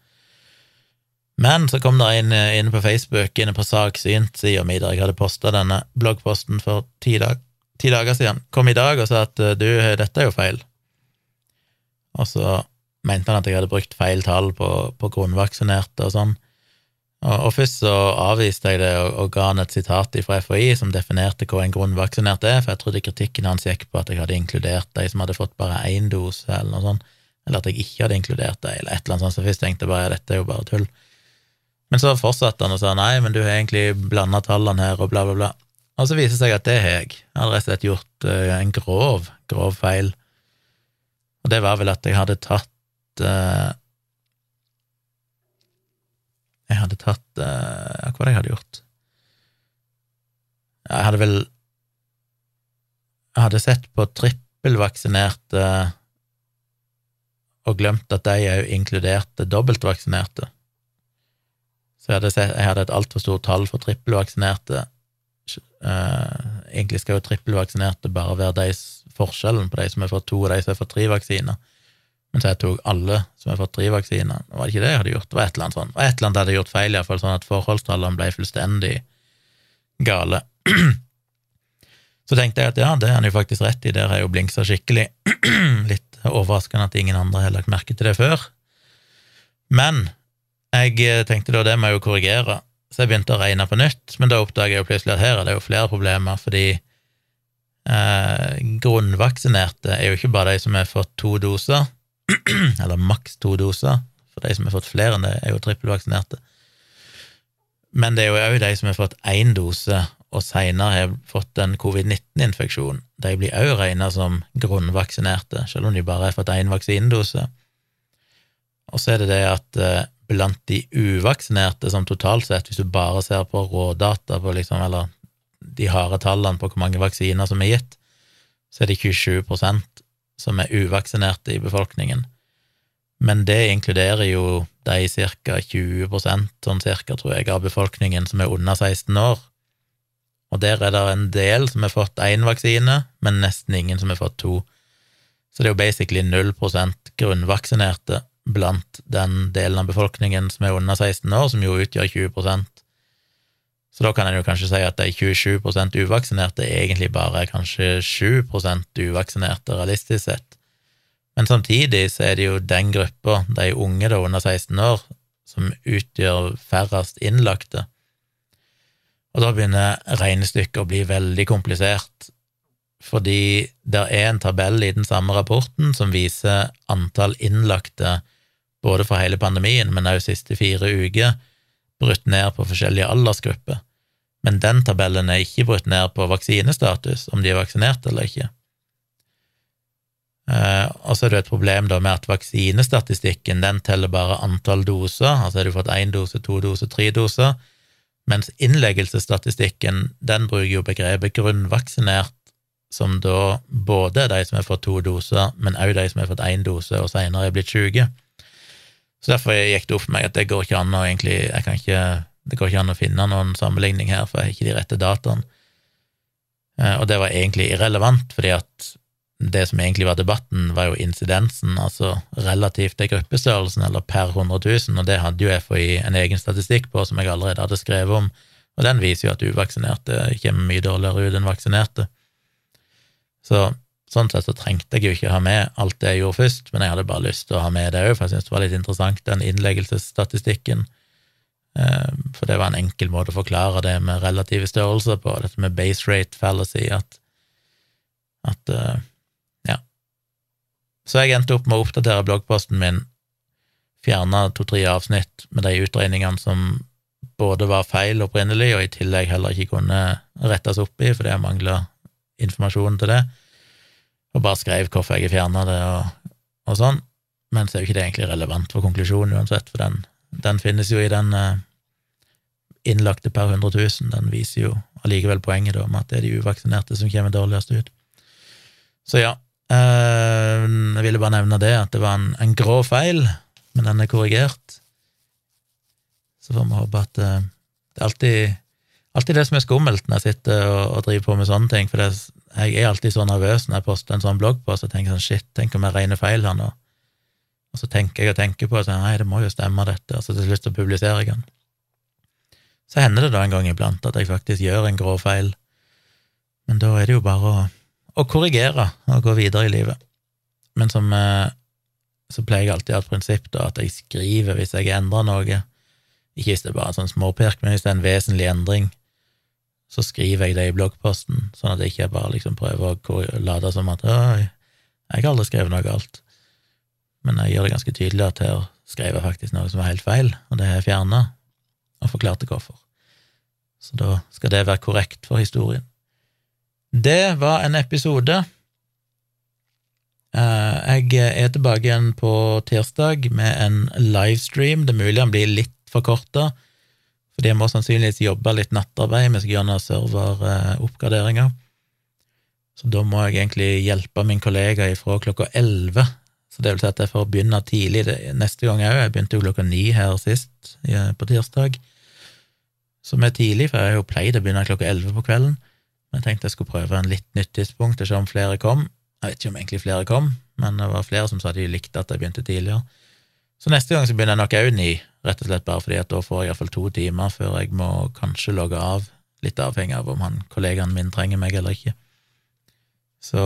Men så kom det inn, inn på Facebook, inne på Saksynt-sida mi, der jeg hadde posta denne bloggposten for ti, dag, ti, dager siden, kom i dag og sa at eh, du, dette er jo feil. Og så mente han at jeg hadde brukt feil tall på, på grunnvaksinerte og sånn. Og, og, først så avviste jeg det og, og ga han et sitat fra FHI som definerte hva en grunnvaksinert er, for jeg trodde kritikken hans gikk på at jeg hadde inkludert de som hadde fått bare én dose, eller noe sånt, eller at jeg ikke hadde inkludert de, eller et eller annet sånt, så først tenkte jeg bare dette er jo bare tull. Men så fortsatte han og sa nei, men du har egentlig blanda tallene her, og bla, bla, bla. Og så viser det seg at det har jeg. Jeg hadde rett og slett gjort uh, en grov, grov feil. Og det var vel at jeg hadde tatt uh, Jeg hadde tatt uh, Hva var det jeg hadde gjort? Jeg hadde vel Jeg hadde sett på trippelvaksinerte og glemt at de òg inkluderte dobbeltvaksinerte. Så jeg hadde, sett, jeg hadde et altfor stort tall for trippelvaksinerte. Uh, egentlig skal jo trippelvaksinerte bare være de, forskjellen på de som har fått to, og de som har fått tre vaksiner. Men så jeg tok alle som har fått tre vaksiner. Var det ikke det jeg hadde gjort? Det var et eller annet sånn. Og et eller annet hadde gjort feil, iallfall sånn at forholdstallene ble fullstendig gale. *clears throat* så tenkte jeg at ja, det er han jo faktisk rett i, der har jeg jo blinksa skikkelig. *clears throat* Litt overraskende at ingen andre har lagt merke til det før. Men jeg eh, tenkte da det må jeg jo korrigere, så jeg begynte å regne på nytt, men da oppdaga jeg jo plutselig at her er det jo flere problemer, fordi eh, grunnvaksinerte er jo ikke bare de som har fått to doser, *clears throat* eller maks to doser, for de som har fått flere enn det, er jo trippelvaksinerte. Men det er jo òg de som har fått én dose og seinere har fått en covid-19-infeksjon. De blir òg regna som grunnvaksinerte, selv om de bare har fått én vaksinedose. Og så er det det at eh, blant de uvaksinerte som totalt sett, hvis du bare ser på rådata på liksom, eller de harde tallene på hvor mange vaksiner som er gitt, så er det 27% som er uvaksinerte i befolkningen. Men det inkluderer jo de ca. 20% sånn cirka, tror jeg, av befolkningen som er under 16 år. Og der er det en del som har fått én vaksine, men nesten ingen som har fått to. Så det er jo basically 0% grunnvaksinerte blant den delen av befolkningen som er under 16 år, som jo utgjør 20% Så da kan en jo kanskje si at de 27 uvaksinerte egentlig bare er kanskje 7% uvaksinerte, realistisk sett. Men samtidig så er det jo den gruppa, de unge da under 16 år, som utgjør færrest innlagte. Og da begynner regnestykket å bli veldig komplisert, fordi det er en tabell i den samme rapporten som viser antall innlagte både for hele pandemien, men også siste fire uker, brutt ned på forskjellige aldersgrupper. Men den tabellen er ikke brutt ned på vaksinestatus, om de er vaksinert eller ikke. Uh, og så er det et problem da med at vaksinestatistikken den teller bare antall doser, altså har du fått én dose, to doser, tre doser, mens innleggelsesstatistikken den bruker jo begrepet grunnvaksinert, som da både er de som har fått to doser, men også de som har fått én dose og senere er blitt syke. Så derfor gikk det opp for meg at det går ikke an å egentlig jeg kan ikke, Det går ikke an å finne noen sammenligning her, for jeg har ikke de rette dataene. Uh, og det var egentlig irrelevant, fordi at det som egentlig var debatten, var jo incidensen, altså relativt til gruppestørrelsen, eller per 100 000, og det hadde jo FHI en egen statistikk på som jeg allerede hadde skrevet om, og den viser jo at uvaksinerte kommer mye dårligere ut enn vaksinerte. Så sånn sett så trengte jeg jo ikke ha med alt det jeg gjorde først, men jeg hadde bare lyst til å ha med det òg, for jeg syntes det var litt interessant, den innleggelsesstatistikken. Eh, for det var en enkel måte å forklare det med relative størrelser på, dette med base rate fallacy, at, at ja. så jeg endte opp med å oppdatere bloggposten min, fjerne to-tre avsnitt med de utregningene som både var feil opprinnelig, og i tillegg heller ikke kunne rettes opp i, fordi jeg mangla informasjon til det, og bare skrev hvorfor jeg fjerna det og, og, sånn. Men så er jo ikke det egentlig relevant for konklusjonen uansett, for den, den finnes jo i den uh, innlagte per 100 000. Den viser jo allikevel poenget da, om at det er de uvaksinerte som kommer dårligst ut. Så ja, Eh, jeg ville bare nevne det, at det var en, en grå feil, men den er korrigert. Så får vi håpe at uh, det er alltid, alltid det som er skummelt når jeg sitter og, og driver på med sånne ting, for det, jeg er alltid så nervøs når jeg poster en sånn blogg på, så tenker jeg sånn shit, tenk om jeg regner feil her nå. Og så tenker jeg og tenker på sånn, nei, det må jo stemme, dette, og så til slutt så publiserer jeg den. Så hender det da en gang iblant at jeg faktisk gjør en grå feil, men da er det jo bare å å korrigere og gå videre i livet. Men som eh, så pleier jeg alltid å ha et prinsipp da, at jeg skriver hvis jeg endrer noe. Ikke hvis det er bare en sånn småpirk, men hvis det er en vesentlig endring, så skriver jeg det i bloggposten, sånn at jeg ikke bare liksom prøver å late som at jeg har aldri skrevet noe galt. Men jeg gjør det ganske tydelig at her skrev jeg faktisk noe som var helt feil, og det har jeg fjerna, og forklarte hvorfor. Så da skal det være korrekt for historien. Det var en episode. Eh, jeg er tilbake igjen på tirsdag med en livestream. Det er mulig han blir litt forkorta, fordi jeg må sannsynligvis jobbe litt nattarbeid. Vi skal gjøre noen serveroppgraderinger. Så da må jeg egentlig hjelpe min kollega ifra klokka elleve. Så det vil si at jeg får begynne tidlig neste gang òg. Jeg begynte jo klokka ni her sist, på tirsdag, som er tidlig, for jeg har jo pleid å begynne klokka elleve på kvelden. Men Jeg tenkte jeg skulle prøve en litt nytt tidspunkt og se om flere kom. Jeg vet ikke om egentlig flere kom, men det var flere som sa de likte at jeg begynte tidligere. Så neste gang så begynner jeg nok òg ni, rett og slett bare fordi at da får jeg iallfall to timer før jeg må kanskje logge av, litt avhengig av om han kollegaen min trenger meg eller ikke. Så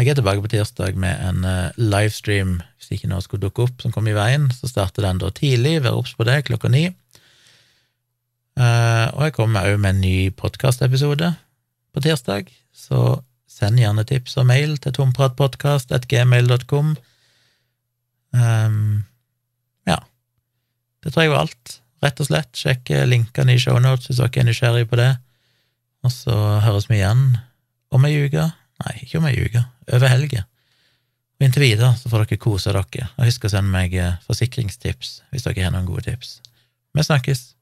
jeg er tilbake på tirsdag med en uh, livestream, hvis ikke noe skulle dukke opp som kom i veien. Så starter den da tidlig, vær obs på det, klokka ni. Uh, og jeg kommer òg med en ny podkastepisode på tirsdag, så send gjerne tips og mail til tompratpodkast.gmail.com. Um, ehm, det tror jeg var alt. rett og slett. Sjekk linkene i shownotes hvis dere er nysgjerrige på det. Og så høres vi igjen om ei uke. Nei, ikke om ei uke. Over helga. Og inntil videre så får dere kose dere, og husk å sende meg forsikringstips hvis dere har noen gode tips. Vi snakkes!